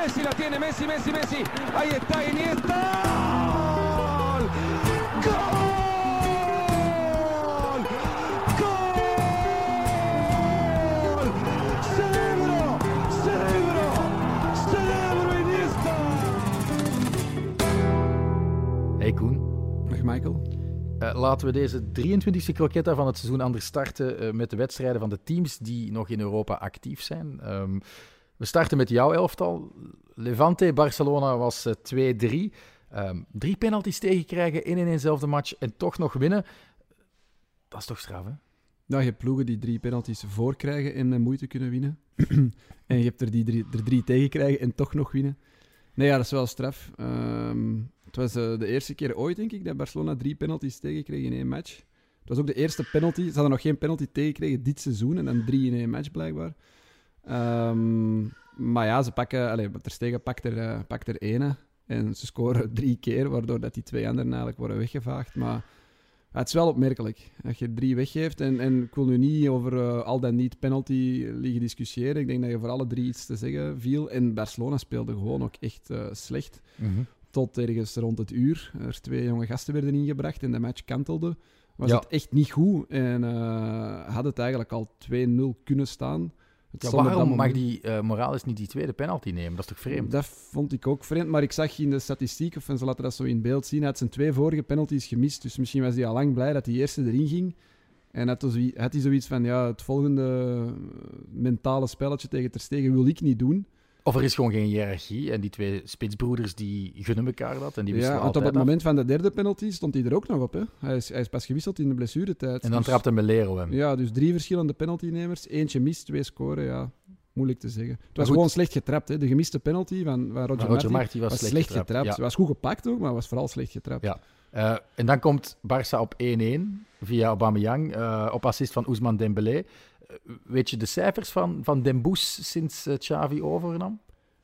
Messi la tiene, Messi, Messi, Messi. Ahí está Iniesta. ¡Gol! ¡Gol! Hey Koen, Dag Michael. Eh, laten we deze 23e croquetta van het seizoen anders starten eh, met de wedstrijden van de teams die nog in Europa actief zijn. Ehm, we starten met jouw elftal. Levante, Barcelona was eh, 2-3. Ehm, drie penalties tegenkrijgen in en eenzelfde match en toch nog winnen. Dat is toch straf, hè? Nou, je hebt ploegen die drie penalties voorkrijgen en eh, moeite kunnen winnen. en je hebt er die drie, er drie tegen krijgen en toch nog winnen. Nee, ja, dat is wel straf. Ehm, het was eh, de eerste keer ooit, denk ik, dat Barcelona drie penalties tegenkreeg in één match. Het was ook de eerste penalty. Ze hadden nog geen penalty tegengekregen dit seizoen en dan drie in één match blijkbaar. Ehm, maar ja, ze pakken, allez, Ter Stegen pakt er, pakt er ene. En ze scoren drie keer, waardoor dat die twee anderen eigenlijk worden weggevaagd. Maar het is wel opmerkelijk. Dat je drie weggeeft. En, en ik wil nu niet over eh, al dan niet penalty liggen discussiëren. Ik denk dat je voor alle drie iets te zeggen viel. En Barcelona speelde gewoon ook echt eh, slecht. Tot ergens rond het uur. Er twee jonge gasten werden ingebracht en de match kantelde. Was Ja. het echt niet goed. En had het eigenlijk al 2-0 kunnen staan. Ja, waarom mag die eh, Morales niet die tweede penalty nemen? Dat is toch vreemd? Dat vond ik ook vreemd, maar ik zag in de statistiek, of ze laten dat zo in beeld zien, hij had zijn twee vorige penalties gemist. Dus misschien was hij al lang blij dat die eerste erin ging. En had, dus, had hij zoiets van, ja, het volgende eh, mentale spelletje tegen Ter Stegen wil ik niet doen. Of er is gewoon geen hiërarchie en die twee spitsbroeders die gunnen elkaar dat en die wisselen Ja, want op het af. moment van de derde penalty stond hij er ook nog op. Hè. Hij, is, hij is pas gewisseld in de blessuretijd. En dan Dus- trapt een Melero hem. Ja, dus drie verschillende penaltynemers. Eentje mist, twee scoren, ja. Moeilijk te zeggen. Het was gewoon slecht getrapt. Hè. De gemiste penalty van, van Roger, Roger Marti was, was slecht, getrapt. getrapt. Ja. Was goed gepakt ook, maar was vooral slecht getrapt. Ja. Eh, en dan komt Barça op 1-1 via Aubameyang eh, op assist van Ousmane Dembélé. Eh, weet je de cijfers van, van Dembous sinds eh, Xavi overnam?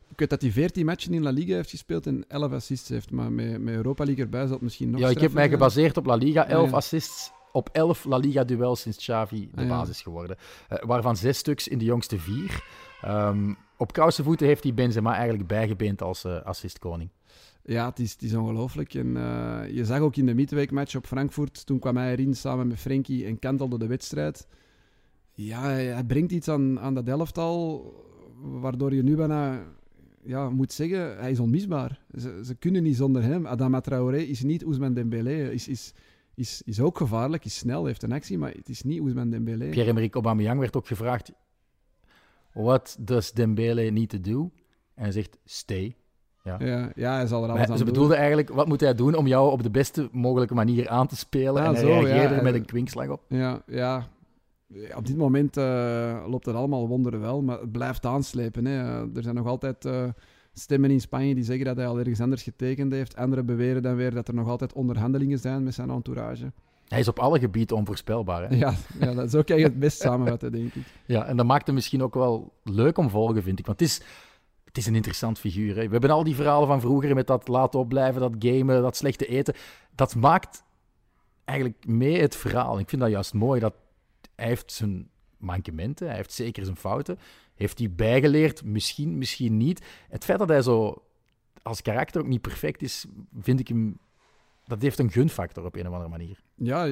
Ik weet dat hij 14 matchen in La Liga heeft gespeeld en 11 assists heeft. Maar met, met Europa League erbij zal het misschien nog ja, ik heb mij gebaseerd op La Liga. 11 Ah, ja. assists op 11 La Liga-duels sinds Xavi de Ah, ja. basis geworden. Eh, waarvan zes stuks in de jongste vier. Ehm, op kousenvoeten heeft hij Benzema eigenlijk bijgebeend als assistkoning. Ja, het is, het is ongelooflijk. En je zag ook in de midweekmatch op Frankfurt, toen kwam hij erin samen met Frenkie en kantelde de wedstrijd. Ja, hij brengt iets aan, aan dat elftal, waardoor je nu bijna ja, moet zeggen, hij is onmisbaar. Ze, ze kunnen niet zonder hem. Adama Traoré is niet Ousmane Dembélé, is, is, is, is ook gevaarlijk, is snel, heeft een actie, maar het is niet Ousmane Dembélé. Pierre-Emerick Aubameyang werd ook gevraagd... What does Dembele need to do? En hij zegt, stay. Ja. Ja, ja, hij zal er alles Maar aan ze doen. bedoelde eigenlijk, wat moet hij doen om jou op de beste mogelijke manier aan te spelen? Ja, en hij zo, ja. reageerde er met En- een kwinkslag op. Ja, ja. Op dit moment eh, loopt het allemaal wonderen wel, maar het blijft aanslepen. Hè. Er zijn nog altijd eh, stemmen in Spanje die zeggen dat hij al ergens anders getekend heeft. Anderen beweren dan weer dat er nog altijd onderhandelingen zijn met zijn entourage. Hij is op alle gebieden onvoorspelbaar. Hè? Ja, ja dat, zo kan je het best samenvatten, denk ik. Ja, en dat maakt hem misschien ook wel leuk om volgen, vind ik. Want het is, het is een interessant figuur. Hè. We hebben al die verhalen van vroeger met dat laten opblijven, dat gamen, dat slechte eten. Dat maakt eigenlijk mee het verhaal. Ik vind dat juist mooi. Dat hij heeft zijn mankementen, hij heeft zeker zijn fouten. Heeft hij bijgeleerd? Misschien, misschien niet. Het feit dat hij zo als karakter ook niet perfect is, vind ik hem... Dat heeft een gunfactor op een of andere manier. Ja,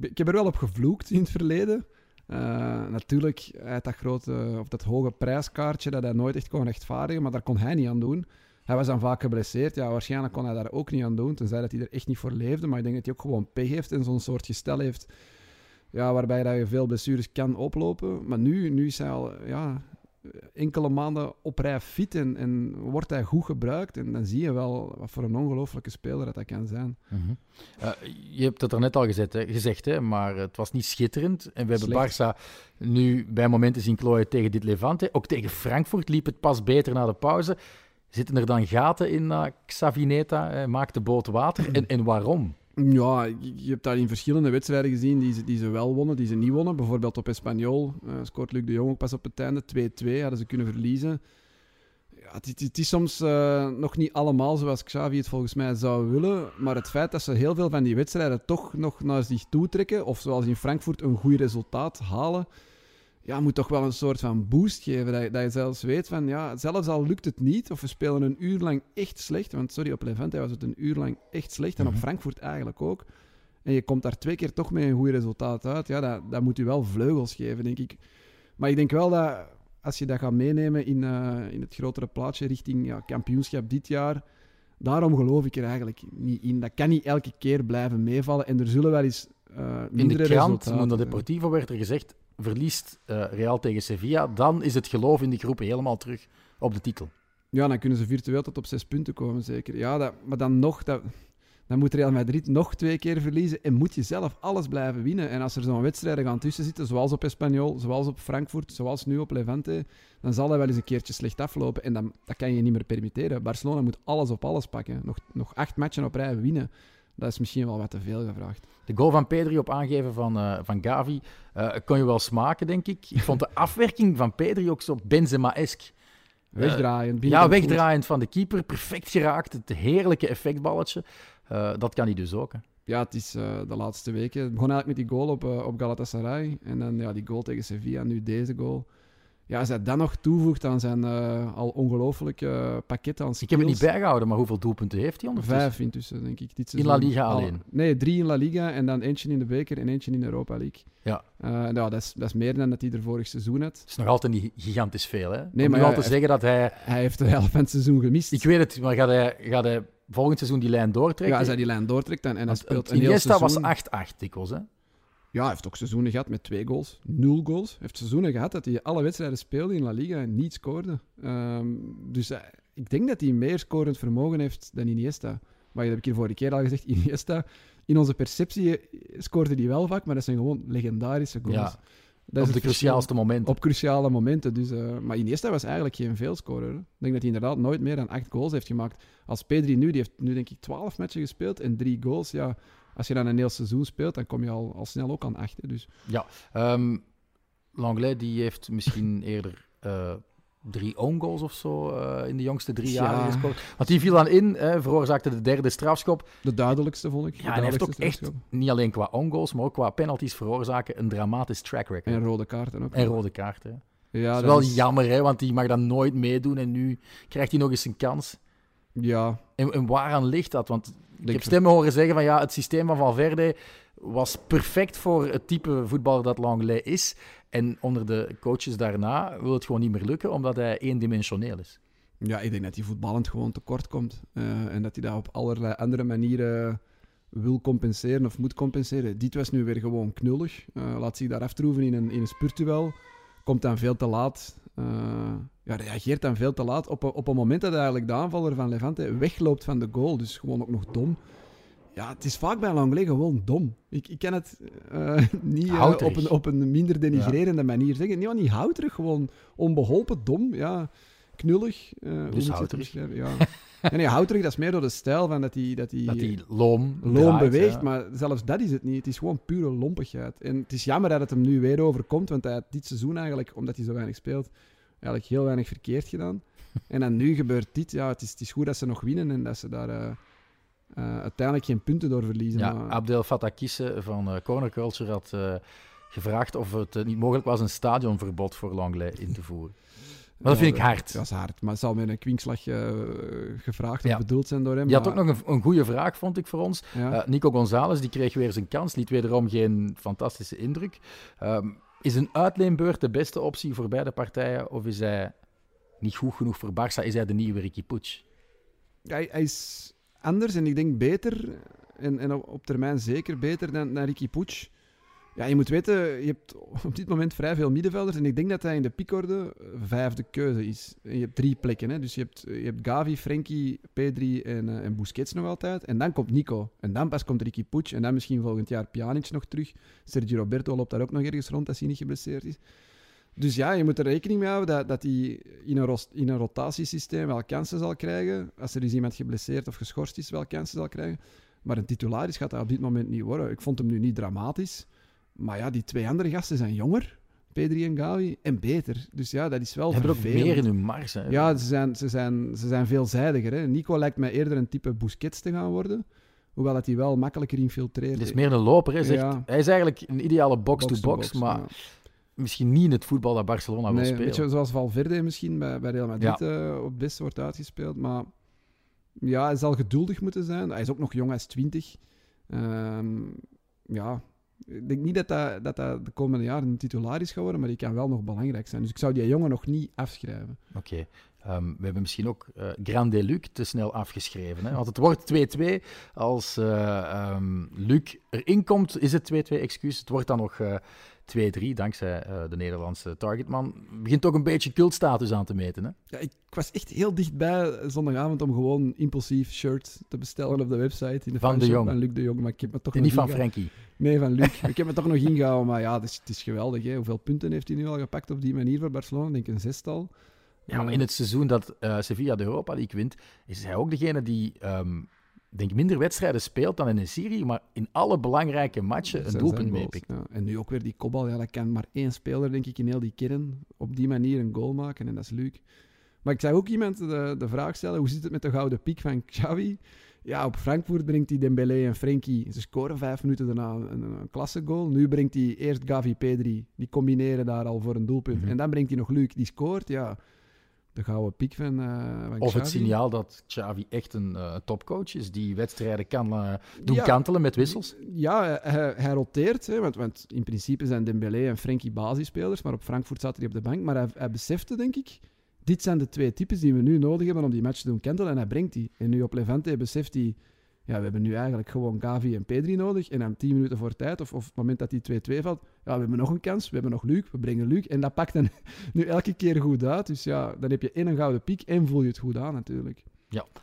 ik, heb er wel op gevloekt in het verleden. Eh, natuurlijk, hij dat grote, of dat hoge prijskaartje dat hij nooit echt kon rechtvaardigen, maar daar kon hij niet aan doen. Hij was dan vaak geblesseerd. Ja, waarschijnlijk kon hij daar ook niet aan doen, tenzij dat hij er echt niet voor leefde. Maar ik denk dat hij ook gewoon pech heeft en zo'n soort gestel heeft, ja, waarbij dat je veel blessures kan oplopen. Maar nu, nu is hij al ja, enkele maanden op rij fit en, en wordt hij goed gebruikt. En dan zie je wel wat voor een ongelofelijke speler dat hij kan zijn. Eh, je hebt het er net al gezet, hè, gezegd, hè, maar het was niet schitterend. En we hebben. Barça nu bij momenten zien klooien tegen dit Levante. Ook tegen Frankfurt liep het pas beter na de pauze. Zitten er dan gaten in uh, Xavineta? eh, maakt de boot water? En, en waarom? Ja, je hebt daar in verschillende wedstrijden gezien die ze, die ze wel wonnen, die ze niet wonnen. Bijvoorbeeld op Espanyol eh, scoort Luc de Jong ook pas op het einde. 2-2 hadden ze kunnen verliezen. Ja, het, het- het is soms eh, nog niet allemaal zoals Xavi het volgens mij zou willen. Maar het feit dat ze heel veel van die wedstrijden toch nog naar zich toe trekken, of zoals in Frankfurt een goed resultaat halen, ja, moet toch wel een soort van boost geven. Dat je, dat je zelfs weet van, ja, zelfs al lukt het niet, of we spelen een uur lang echt slecht, want sorry, op Levante was het een uur lang echt slecht, en op Mhm. Frankfurt eigenlijk ook. En je komt daar twee keer toch met een goed resultaat uit. Ja, dat, dat moet u wel vleugels geven, denk ik. Maar ik denk wel dat als je dat gaat meenemen in, eh, in het grotere plaatje richting ja, kampioenschap dit jaar, daarom geloof ik er eigenlijk niet in. Dat kan niet elke keer blijven meevallen. En er zullen wel eens eh In de krant, Mundo zijn. Deportivo, werd er gezegd: verliest eh, Real tegen Sevilla, dan is het geloof in die groep helemaal terug op de titel. Ja, dan kunnen ze virtueel tot op zes punten komen, zeker. Ja, dat, maar dan nog, dat, dan moet Real Madrid nog twee keer verliezen en moet je zelf alles blijven winnen. En als er zo'n wedstrijden gaan tussen zitten, zoals op Espanyol, zoals op Frankfurt, zoals nu op Levante, dan zal dat wel eens een keertje slecht aflopen. En dan, dat kan je niet meer permitteren. Barcelona moet alles op alles pakken. Nog, nog acht matchen op rij winnen. Dat is misschien wel wat te veel gevraagd. De goal van Pedri op aangeven van, eh, van Gavi eh, kon je wel smaken, denk ik. Ik vond de afwerking van Pedri ook zo Benzema-esk. Eh, Ja, wegdraaiend van de keeper. Perfect geraakt. Het heerlijke effectballetje. Dat kan hij dus ook. Hè. Ja, het is de laatste weken. Het begon eigenlijk met die goal op, op Galatasaray. En dan ja, die goal tegen Sevilla, nu deze goal. Ja, als hij dat nog toevoegt aan zijn eh, al ongelooflijke eh, pakket aan Ik heb het niet bijgehouden, maar hoeveel doelpunten heeft hij ondertussen? Vijf intussen, denk ik. Dit In La seizoen. Liga Al- alleen? Nee, drie in La Liga en dan eentje in de beker en eentje in de Europa League. Ja. Eh, ja, dat is, dat is meer dan dat hij er vorig seizoen had. Het is nog altijd niet gigantisch veel. Hè? Nee, Om maar te zeggen dat hij... Hij heeft de helft van het seizoen gemist. Ik weet het, maar gaat hij, gaat hij volgend seizoen die lijn doortrekken? ja, als hij die lijn doortrekt dan, en hij speelt een heel Iniesta was seizoen... 8-8 dikwijls. Hè? Ja, hij heeft ook seizoenen gehad met twee goals, nul goals. Hij heeft seizoenen gehad dat hij alle wedstrijden speelde in La Liga en niet scoorde. Ehm, dus eh, ik denk dat hij meer scorend vermogen heeft dan Iniesta. Maar dat heb ik hier vorige keer al gezegd, Iniesta, in onze perceptie eh, scoorde hij wel vaak, maar dat zijn gewoon legendarische goals. Ja, dat op is de cruciaalste momenten. Op cruciale momenten. Dus, eh, maar Iniesta was eigenlijk geen veelscorer. hè. Ik denk dat hij inderdaad nooit meer dan acht goals heeft gemaakt. Als Pedri nu, die heeft nu denk ik twaalf matchen gespeeld en drie goals. Ja, als je dan een heel seizoen speelt, dan kom je al, al snel ook aan acht. hè. Dus Ehm Langlais die heeft misschien eerder eh, drie own goals of zo eh, in de jongste drie Ja. jaar gescoord. Want die viel dan in, hè, veroorzaakte de derde strafschop. de duidelijkste vond ik. Ja, en hij heeft ook echt, niet alleen qua own goals, maar ook qua penalties veroorzaken, een dramatisch track record. En rode kaarten ook. En rode kaarten. ja, dat is dat wel jammer, hè, want die mag dan nooit meedoen en nu krijgt hij nog eens een kans. Ja, En, en waaraan ligt dat? Want ik Denk heb stemmen horen zeggen van ja, het systeem van Valverde was perfect voor het type voetballer dat Langlais is. En onder de coaches daarna wil het gewoon niet meer lukken, omdat hij eendimensioneel is. ja, ik denk dat hij voetballend gewoon tekort komt. Eh, en dat hij dat op allerlei andere manieren wil compenseren of moet compenseren. Dit was nu weer gewoon knullig. Eh, laat zich daar aftroeven in een, in een spurtuel. Komt dan veel te laat. Eh, ja, reageert dan veel te laat op, op een moment dat eigenlijk de aanvaller van Levante wegloopt van de goal. Dus gewoon ook nog dom. Ja, het is vaak bij Langlais gewoon dom. Ik, ik kan het eh, niet eh, op, een, op een minder denigrerende manier zeggen. Nee, niet houterig, gewoon onbeholpen, dom. Ja, knullig. je het houterig. beschrijven? Ja. nee, nee, houterig, dat is meer door de stijl van dat hij... Dat hij loom, loom draait, beweegt, ja. maar zelfs dat is het niet. Het is gewoon pure lompigheid. En het is jammer dat het hem nu weer overkomt, want hij had dit seizoen eigenlijk, omdat hij zo weinig speelt, eigenlijk heel weinig verkeerd gedaan. en dan nu gebeurt dit. Ja, het is, het is goed dat ze nog winnen en dat ze daar eh, eh, uiteindelijk geen punten door verliezen. Ja, maar- Abdel Fattah Kisse van eh, Corner Culture had gevraagd of het niet mogelijk was een stadionverbod voor Langlais in te voeren. Maar dat Ja, vind ik hard. Dat is hard, maar het zal met een kwinkslag eh, gevraagd of Ja. bedoeld zijn door hem. Die had ook nog een, een goede vraag, vond ik, voor ons. Ja. Eh, Nico González die kreeg weer zijn kans, liet wederom geen fantastische indruk. Ehm, is een uitleenbeurt de beste optie voor beide partijen? Of is hij niet goed genoeg voor Barça? Is hij de nieuwe Ricky Puig? hij, hij is anders en ik denk beter, en, en op, op termijn zeker beter dan, dan Ricky Puig. Ja, je moet weten, je hebt op dit moment vrij veel middenvelders en ik denk dat hij in de piekorde eh, vijfde keuze is. En je hebt drie plekken, hè? dus je hebt, je hebt Gavi, Frenkie, Pedri en, eh, en Busquets nog altijd. En dan komt Nico. En dan pas komt Ricky Puig en dan misschien volgend jaar Pjanic nog terug. Sergio Roberto loopt daar ook nog ergens rond als hij niet geblesseerd is. Dus ja, je moet er rekening mee houden dat, dat hij in een, in een rotatiesysteem wel kansen zal krijgen. Als er is iemand geblesseerd of geschorst is, wel kansen zal krijgen. Maar een titularis gaat dat op dit moment niet worden. Ik vond hem nu niet dramatisch. Maar ja, die twee andere gasten zijn jonger, Pedri en Gavi, en beter. Dus ja, dat is wel hebben ook meer in hun mars. Hè. Ja, ze zijn, ze zijn, ze zijn veelzijdiger. Hè. Nico lijkt mij eerder een type Busquets te gaan worden. Hoewel dat hij wel makkelijker infiltreert. Het is meer een loper. Hè, zegt. Ja. Hij is eigenlijk een ideale box-to-box, maar ja. misschien niet in het voetbal dat Barcelona wil Nee, spelen. beetje zoals Valverde misschien bij, bij Real Madrid eh, op het beste wordt uitgespeeld. Maar ja, hij zal geduldig moeten zijn. Hij is ook nog jong, hij is 20. Ehm, ja, ik denk niet dat hij, dat hij de komende jaren een titularis gaat worden, maar die kan wel nog belangrijk zijn. Dus ik zou die jongen nog niet afschrijven. Oké. Ehm, we hebben misschien ook eh Grande Luc te snel afgeschreven. Hè? Want het wordt 2-2. Als eh, ehm, Luc erin komt, is het 2-2, excuus. Het wordt dan nog eh 2-3, dankzij eh, de Nederlandse targetman. Begint toch een beetje cultstatus aan te meten. Hè? Ja, ik, ik was echt heel dichtbij zondagavond om gewoon impulsief shirt te bestellen op de website. In de Van de Jong. Van Luc de Jong, maar ik heb me toch En nog niet van. Frenkie. Nee, van Luc. ik heb me toch nog ingehouden, maar ja, het is, het is geweldig. Hè. Hoeveel punten heeft hij nu al gepakt op die manier voor Barcelona? Ik denk een zestal. Ja, maar Eh, in het seizoen dat eh, Sevilla de Europa League wint, is hij ook degene die ehm, denk minder wedstrijden speelt dan in een serie, maar in alle belangrijke matchen een doelpunt meepikt. ja. En nu ook weer die kopbal. Ja, dat kan maar één speler, denk ik, in heel die kern op die manier een goal maken. En dat is Luc. Maar ik zag ook iemand de, de vraag stellen, hoe zit het met de gouden piek van Xavi? Ja, op Frankfurt brengt hij Dembélé en Frenkie. Ze scoren vijf minuten daarna een, een klasse goal. Nu brengt hij eerst Gavi, Pedri. Die combineren daar al voor een doelpunt. Mhm. En dan brengt hij nog Luc, die scoort. Ja, de gouden piek van, eh van Of het signaal dat Xavi echt een eh, topcoach is, die wedstrijden kan eh, doen Ja. kantelen met wissels. Ja, hij, hij roteert, hè, want, want in principe zijn Dembélé en Frenkie basisspelers, maar op Frankfurt zat hij op de bank. Maar hij, hij besefte, denk ik, dit zijn de twee types die we nu nodig hebben om die match te doen kentelen. En hij brengt die. En nu op Levante beseft hij, ja, we hebben nu eigenlijk gewoon Gavi en Pedri nodig. En dan tien minuten voor tijd, of, of op het moment dat die 2-2 valt, ja, we hebben nog een kans, we hebben nog Luc, we brengen Luc. En dat pakt dan nu elke keer goed uit. Dus ja, dan heb je en een gouden piek en voel je het goed aan natuurlijk.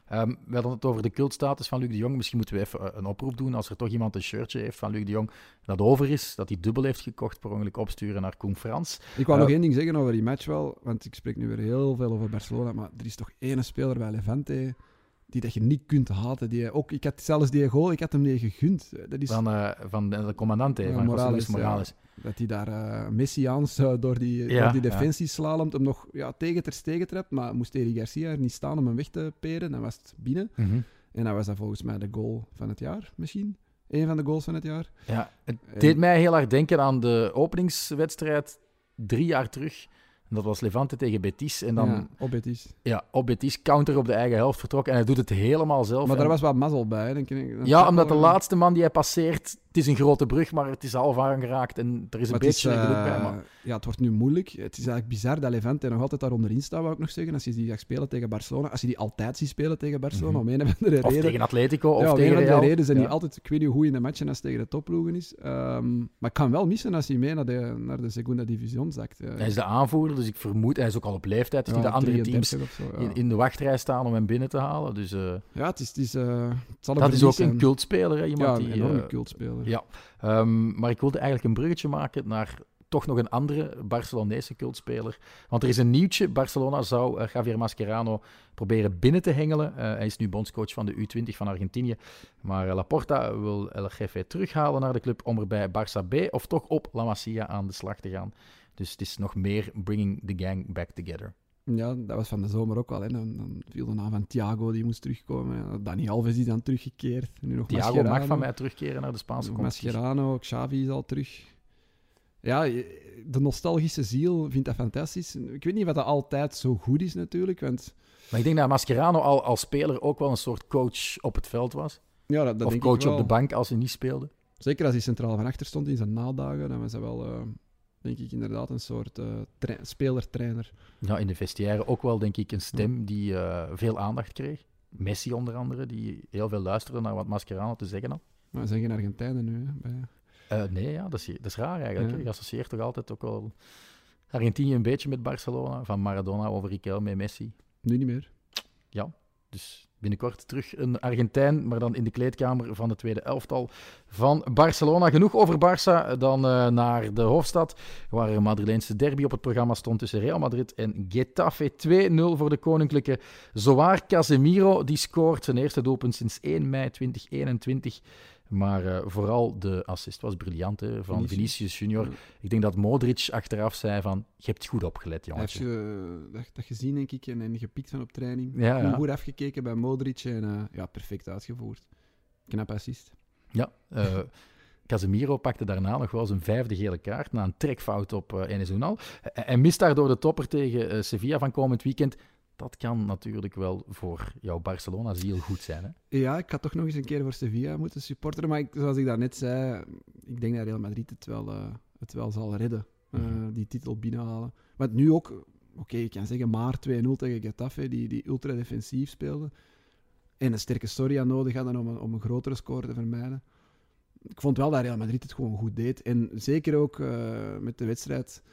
Ehm, we hadden het over de cultstatus van Luc de Jong. Misschien moeten we even eh, een oproep doen. Als er toch iemand een shirtje heeft van Luc de Jong dat over is, dat hij dubbel heeft gekocht, per ongeluk opsturen naar Koen Frans. Ik wou Eh, nog één ding zeggen over die match wel, want ik spreek nu weer heel veel over Barcelona, maar er is toch één speler bij Levante die dat je niet kunt haten. Die ook, ik had zelfs die goal, ik had hem niet gegund. Dat is Van, eh, van de commandante, Ja, van Morales, Morales. dat hij daar eh Messiaans eh, door die, Ja, door die defensie slalomt, hem nog ja, tegen ter stegen trapt, maar moest Eri Garcia er niet staan om hem weg te peren, dan was het binnen. Mhm. En dan was dat volgens mij de goal van het jaar, misschien. Eén van de goals van het jaar. Ja, het En- deed mij heel erg denken aan de openingswedstrijd drie jaar terug. En dat was Levante tegen Betis. En dan ja, op Betis. ja, op Betis counter op de eigen helft vertrokken. En hij doet het helemaal zelf. Maar En- daar was wat mazzel bij. ken ik- Ja, omdat de laatste man die hij passeert, het is een grote brug, maar het is half aangeraakt en er is een het is, beetje geluk bij. eh, Maar Ja, het wordt nu moeilijk. Het is eigenlijk bizar dat Levante nog altijd daar onderin staat, wou ik nog zeggen. Als je die zag spelen tegen Barcelona, als je die altijd ziet spelen tegen Barcelona, Mhm. om een of andere of reden. tegen Atletico, of ja, om tegen Real. reden zijn die altijd, ik weet niet hoe in de matchen als tegen de topploegen is. Ehm, maar ik kan wel missen als hij mee naar de, naar de Segunda Division zakt. eh. Hij is de aanvoerder, dus ik vermoed, hij is ook al op leeftijd, dus Ja, die de andere teams 33 of zo, ja. in, in de wachtrij staan om hem binnen te halen. Dus eh, Ja, het is, het is, eh, het zal een dat is ook een cultspeler, hè, Ja, iemand een die... enorme eh, cultspeler. Ja, Ehm, maar ik wilde eigenlijk een bruggetje maken naar toch nog een andere Barcelonese cultspeler. Want er is een nieuwtje. Barcelona zou Javier Mascherano proberen binnen te hengelen. Hij is nu bondscoach van de U20 van Argentinië. Maar Laporta wil El Jefe terughalen naar de club om er bij Barça B of toch op La Masia aan de slag te gaan. Dus het is nog meer bringing the gang back together. Ja, dat was van de zomer ook wel. Hè. Dan, dan viel de naam van Thiago, die moest terugkomen. Dani Alves is dan teruggekeerd. Nu nog Thiago Mascherano. mag van mij terugkeren naar de Spaanse competitie. Mascherano, Xavi is al terug. Ja, je- de nostalgische ziel vindt dat fantastisch. Ik weet niet wat dat altijd zo goed is natuurlijk, want Maar ik denk dat Mascherano al als speler ook wel een soort coach op het veld was. ja, dat, dat of denk coach ik wel. op de bank als hij niet speelde. Zeker als hij centraal van achter stond in zijn nadagen, dan was hij wel, eh, denk ik, inderdaad een soort tra- speler-trainer. Ja, in de vestiaire ook wel, denk ik, een stem die eh, veel aandacht kreeg. Messi onder andere, die heel veel luisterde naar wat Mascherano te zeggen had. Maar we zijn geen Argentijnen nu. Hè, bij... Eh, nee, ja, dat, is, dat is raar eigenlijk. Ja. Je associeert toch altijd ook wel Argentinië een beetje met Barcelona. Van Maradona over Riquelme Messi. Nu niet meer. Dus binnenkort terug een Argentijn, maar dan in de kleedkamer van de tweede elftal van Barcelona. Genoeg over Barça, dan eh, naar de hoofdstad, waar een Madrileense derby op het programma stond tussen Real Madrid en Getafe. 2-0 voor de koninklijke. Zowaar Casemiro, die scoort zijn eerste doelpunt sinds 1 mei 2021. Maar eh, vooral de assist was briljant hè, van Vinicius. Vinicius Junior. Ja. Ik denk dat Modric achteraf zei van, je hebt goed opgelet, Hij heeft jongetje. ge- dat, dat gezien, denk ik, en, en gepikt van op training. Ja, Goed- ja. Goed afgekeken bij Modric en eh, ja, perfect uitgevoerd. Knap assist. Ja, eh, Casemiro pakte daarna nog wel zijn vijfde gele kaart na een trekfout op uh, Enes Unal. En mist daardoor de topper tegen Sevilla van komend weekend. Dat kan natuurlijk wel voor jouw Barcelona-ziel goed zijn. Hè? Ja, ik had toch nog eens een keer voor Sevilla moeten supporteren. Maar ik, zoals ik daarnet zei, ik denk dat Real Madrid het wel, uh, het wel zal redden. Mm Die titel binnenhalen. Maar nu ook, oké, okay, ik kan zeggen maar 2-0 tegen Getafe, die, die ultra defensief speelde. En een sterke Soria nodig hadden om een, om een grotere score te vermijden. Ik vond wel dat Real Madrid het gewoon goed deed. En zeker ook uh, met de wedstrijd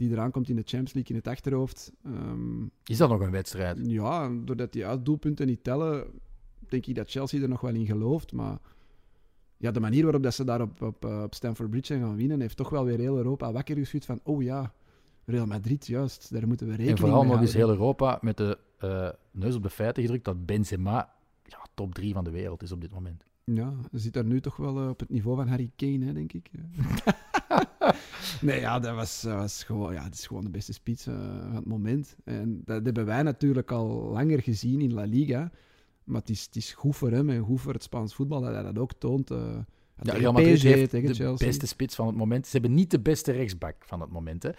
die eraan komt in de Champions League in het achterhoofd. Um, is dat nog een wedstrijd? Ja, doordat die uitdoelpunten niet tellen, denk ik dat Chelsea er nog wel in gelooft. Maar ja, de manier waarop dat ze daar op, op, op Stamford Bridge zijn gaan winnen, heeft toch wel weer heel Europa wakker geschud van, oh ja, Real Madrid, juist, daar moeten we rekening mee En vooral nog eens heel Europa met de uh, neus op de feiten gedrukt dat Benzema ja, top 3 van de wereld is op dit moment. Ja, ze zit daar nu toch wel uh, op het niveau van Harry Kane, hè, denk ik. nee, ja, dat was, dat was gewoon, ja, het is gewoon de beste spits uh, van het moment. En dat hebben wij natuurlijk al langer gezien in La Liga. Maar het is, het is goed voor hem en goed voor het Spaans voetbal dat hij dat ook toont. Uh, ja, Real Madrid heeft de Chelsea. beste spits van het moment. Ze hebben niet de beste rechtsback van het moment. Hè.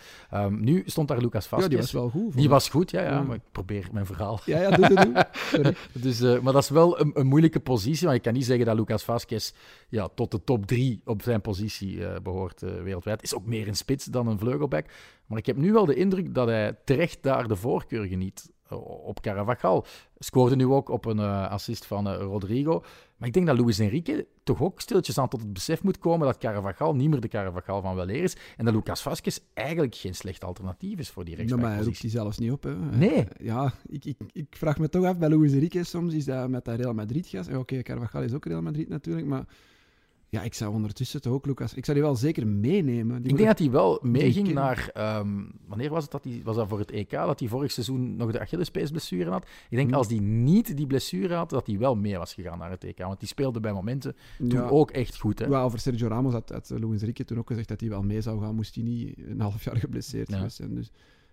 Um, nu stond daar Lucas Vazquez. Ja, die was wel goed. Die was goed, ja, ja, ja, maar ik probeer mijn verhaal. Ja, ja, doe het, doe. dus, uh, maar dat is wel een, een, moeilijke positie. Maar je kan niet zeggen dat Lucas Vazquez ja, tot de top drie op zijn positie uh, behoort uh, wereldwijd. Is ook meer een spits dan een vleugelback. Maar ik heb nu wel de indruk dat hij terecht daar de voorkeur geniet op Carvajal. Scoorde nu ook op een assist van Rodrigo. Maar ik denk dat Luis Enrique toch ook stilletjes aan tot het besef moet komen dat Carvajal niet meer de Carvajal van weleer is. En dat Lucas Vazquez eigenlijk geen slecht alternatief is voor die rechtsbackpositie. maar hij roept hij zelfs niet op. Hè. Nee. Ja, ik, ik, ik vraag me toch af bij Luis Enrique soms, is dat met dat Real Madrid-gas. Oké, okay, Carvajal is ook Real Madrid natuurlijk, maar... Ja, ik zou ondertussen toch ook, Lucas. Ik zou die wel zeker meenemen. Die ik denk dat hij wel meeging naar. Um, wanneer was het dat hij. Was dat voor het EK? Dat hij vorig seizoen nog de Achillespees-blessure had? Ik denk hmm. als hij niet die blessure had, dat hij wel mee was gegaan naar het EK. Want die speelde bij momenten toen ja. ook echt goed. Hè? Ja, over Sergio Ramos had, had Luis Enrique toen ook gezegd dat hij wel mee zou gaan. Moest hij niet een half jaar geblesseerd ja. zijn. Dus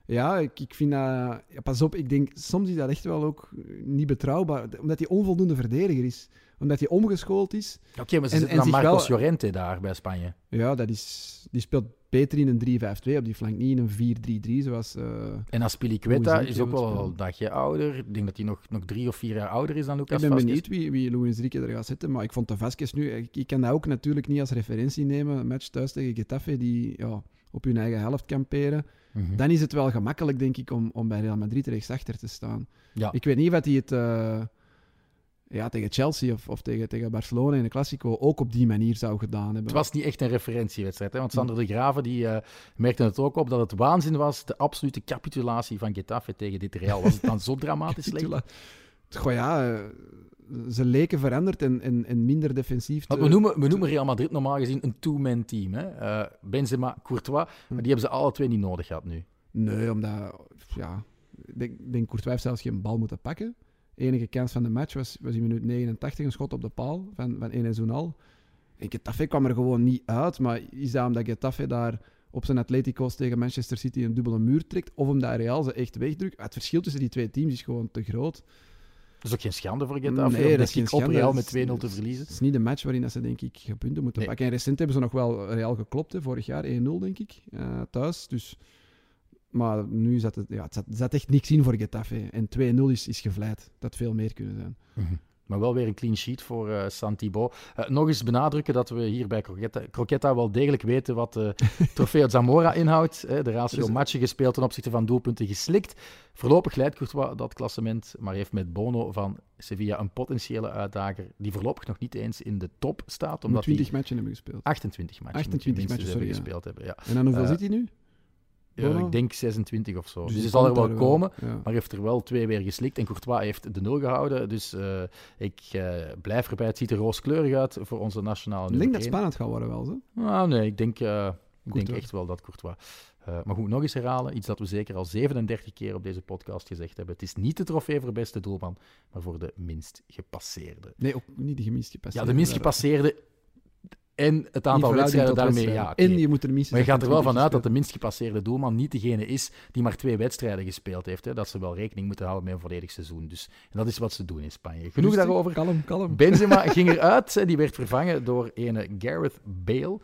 ja, ik, ik vind dat... Ja, pas op, ik denk, soms is dat echt wel ook niet betrouwbaar. Omdat hij onvoldoende verdediger is. Omdat hij omgeschoold is. Oké, okay, maar ze zitten dan Marcos wel... Llorente daar bij Spanje. Ja, dat is, die speelt beter in een 3-5-2 op die flank, niet in een 4-3-3 zoals... Uh, en Aspilicueta is ook wel een dagje ouder. Ik denk dat hij nog, nog drie of vier jaar ouder is dan Lucas Ik ben Vasquez. benieuwd wie, wie Luis Enrique er gaat zitten, maar ik vond de Vasquez nu... Ik, ik kan dat ook natuurlijk niet als referentie nemen. Een match thuis tegen Getafe, die ja, op hun eigen helft kamperen. Mm-hmm. Dan is het wel gemakkelijk, denk ik, om, om bij Real Madrid rechtsachter te staan. Ja. Ik weet niet wat hij het uh, ja, tegen Chelsea of, of tegen, tegen Barcelona in de Classico ook op die manier zou gedaan hebben. Het was niet echt een referentiewedstrijd, hè? want Sander de Graven die, uh, merkte het ook op dat het waanzin was, de absolute capitulatie van Getafe tegen dit Real. Was het dan zo dramatisch slecht? Goh ja, uh, ze leken veranderd en, en, en minder defensief. Te... We, noemen, we noemen Real Madrid normaal gezien een two-man team. Hè? Uh, Benzema, Courtois, hm. maar die hebben ze alle twee niet nodig gehad nu. Nee, omdat... Ja, ik denk, denk Courtois heeft zelfs geen bal moeten pakken. De enige kans van de match was, was in minuut 89 een schot op de paal van, van Enes Unal. En Getafe kwam er gewoon niet uit, maar is dat omdat Getafe daar op zijn Atletico's tegen Manchester City een dubbele muur trekt, of omdat Real ze echt wegdrukt? Het verschil tussen die twee teams is gewoon te groot. Dat is ook geen schande voor Getafe nee, dat is geen op Real met 2-0 te verliezen. Het is niet de match waarin ze, denk ik, punten moeten nee. pakken. En recent hebben ze nog wel Real geklopt, hè, vorig jaar 1-0, denk ik, uh, thuis. Dus, maar nu zat het, ja, het zat, zat echt niks in voor Getafe. En 2-0 is, is gevleid. Dat veel meer kunnen zijn. Mm -hmm. Maar wel weer een clean sheet voor uh, Santibo. Uh, nog eens benadrukken dat we hier bij Croquetta, Croquetta wel degelijk weten wat de Trofeo Zamora inhoudt. Hè. De ratio dus, matchen gespeeld ten opzichte van doelpunten geslikt. Voorlopig leidt Courtois dat klassement, maar heeft met Bono van Sevilla een potentiële uitdager die voorlopig nog niet eens in de top staat. Omdat 20 matchen hebben gespeeld. 28 matchen, 28 matches sorry, gespeeld hebben. Ja. En aan hoeveel uh, zit hij nu? Ja, ik denk 26 of zo. Dus, dus zal er wel komen, ja. maar heeft er wel twee weer geslikt. En Courtois heeft de nul gehouden. Dus uh, ik uh, blijf erbij. Het ziet er rooskleurig uit voor onze nationale Ik denk dat het spannend gaat worden wel, zo. Nou, nee, ik denk, uh, ik denk echt wel dat Courtois... maar goed, nog eens herhalen. Iets dat we zeker al 37 keer op deze podcast gezegd hebben. Het is niet de trofee voor beste doelman, maar voor de minst gepasseerde. Nee, ook niet de minst gepasseerde. Ja, de minst gepasseerde en het aantal wedstrijden daarmee. wedstrijden. Ja. En je moet er minstens Maar je gaat er wel 28 vanuit dat de minst gepasseerde doelman niet degene is die maar twee wedstrijden gespeeld heeft. Hè. Dat ze wel rekening moeten houden met een volledig seizoen. Dus, en dat is wat ze doen in Spanje. Genoeg Rustig, daarover. Kalm, kalm. Benzema ging eruit. hè. Die werd vervangen door ene Gareth Bale.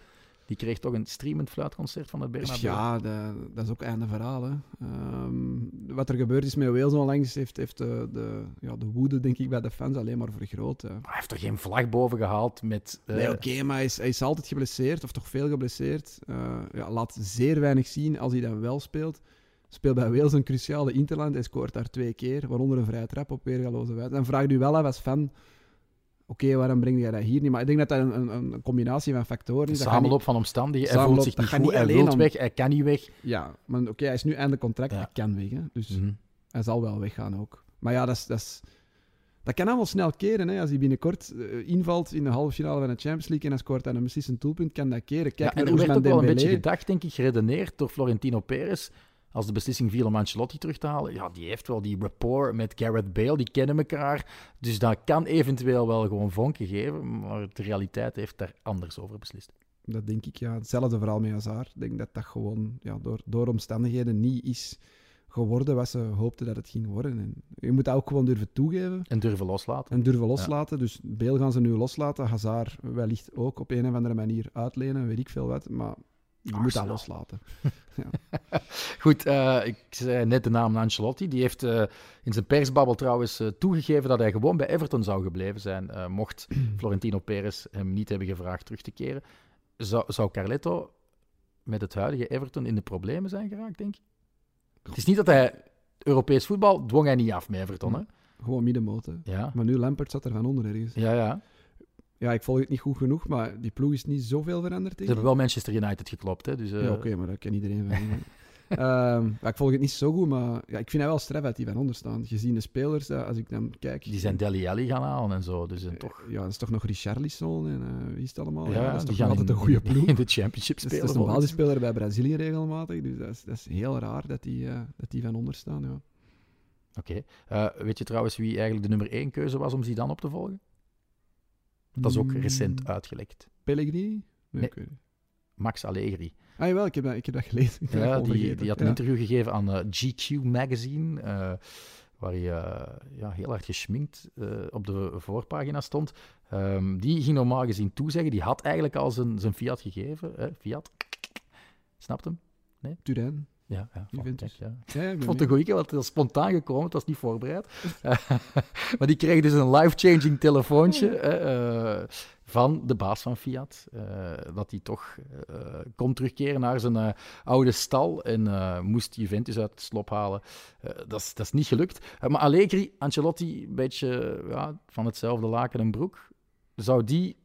Die kreeg toch een streamend fluitconcert van het Bernabeu. Ja, dat, dat is ook einde verhaal. Hè. Ehm, wat er gebeurd is met Wales onlangs heeft, heeft de, de, ja, de woede denk ik, bij de fans alleen maar vergroot. hè. Maar hij heeft er geen vlag boven gehaald met... eh, Nee, oké, maar hij is, hij is altijd geblesseerd, of toch veel geblesseerd. Eh, ja, laat zeer weinig zien als hij dan wel speelt. Speelt bij Wales een cruciale interland. Hij scoort daar twee keer, waaronder een vrije trap op weergaloze wijze. Dan vraag je u wel af als fan, oké, waarom breng jij dat hier niet? Maar ik denk dat dat een, een, een combinatie van factoren is. Samenloop van omstandigheden. Hij voelt zich niet gaat goed, niet hij alleen wil om- weg, hij kan niet weg. Ja, maar oké, hij is nu einde contract, Ja. hij kan weg. Hè? Dus Mhm. hij zal wel weggaan ook. Maar ja, dat, is, dat, is, dat kan allemaal snel keren. Hè? Als hij binnenkort eh, invalt in de halve finale van de Champions League en hij scoort dan een beslissend doelpunt, kan dat keren. Kijk Ja, en er werd ook wel een beetje gedacht, denk ik, geredeneerd door Florentino Perez. Als de beslissing viel om Ancelotti terug te halen. Ja, die heeft wel die rapport met Gareth Bale, die kennen elkaar. Dus dat kan eventueel wel gewoon vonken geven. Maar de realiteit heeft daar anders over beslist. Dat denk ik, ja. Hetzelfde verhaal met Hazard. Ik denk dat dat gewoon ja, door, door omstandigheden niet is geworden wat ze hoopten dat het ging worden. En je moet dat ook gewoon durven toegeven En durven loslaten. en durven loslaten. Dus Beel gaan ze nu loslaten. Hazard wellicht ook op een of andere manier uitlenen, weet ik veel wat. Maar je moet dat loslaten. Goed, eh, ik zei net de naam Ancelotti. Die heeft eh, in zijn persbabbel trouwens eh, toegegeven dat hij gewoon bij Everton zou gebleven zijn. mocht Florentino Perez hem niet hebben gevraagd terug te keren. Zou, zou Carletto met het huidige Everton in de problemen zijn geraakt, denk je? Het is niet dat hij Europees voetbal dwong hij niet af met Everton, hè? Gewoon middenmoot. Ja, Maar nu Lampert zat er van onder ergens. ja, ja. Ja, ik volg het niet goed genoeg, maar die ploeg is niet zoveel veranderd. Ze hebben wel Manchester United geklopt, hè? Dus, eh, Ja, oké, maar dat kan iedereen van. Ehm, ja, ik volg het niet zo goed, maar ja, ik vind het wel straf dat die van onder staan. Gezien de spelers, ja, als ik dan kijk... Die zijn Deli Alli gaan halen en zo. Dus eh, toch. Ja, dat is toch nog Richarlison en eh, wie is het allemaal? Ja, Ja, dat is toch altijd een goede ploeg. In de championship Dus spelen. dat is een basisspeler bij Brazilië regelmatig, dus dat is, dat is heel raar dat die, eh, dat die van onder staan. Ja. Oké. Eh, weet je trouwens wie eigenlijk de nummer één keuze was om Zidane op te volgen? Dat is ook Mm, recent uitgelekt. Pellegrini? Nee, Nee. Max Allegri. Ah jawel, ik heb dat, ik heb dat gelezen. Ik heb dat Ja, die, die had een Ja. interview gegeven aan eh, GQ Magazine, eh, waar hij eh, ja, heel hard geschminkt op de voorpagina stond. Ehm, die ging normaal gezien toezeggen. Die had eigenlijk al zijn, zijn Fiat gegeven. Hè? Fiat. Snapt hem? Turijn. Ja, ja. Juventus. ja. Ik vond het een goeie, want het spontaan gekomen, het was niet voorbereid. maar die kreeg dus een life-changing telefoontje eh, van de baas van Fiat. eh, dat hij toch eh, kon terugkeren naar zijn oude stal en moest Juventus uit het slop halen. Dat, is, dat is niet gelukt. Maar Allegri, Ancelotti, een beetje ja, van hetzelfde laken en broek. Zou die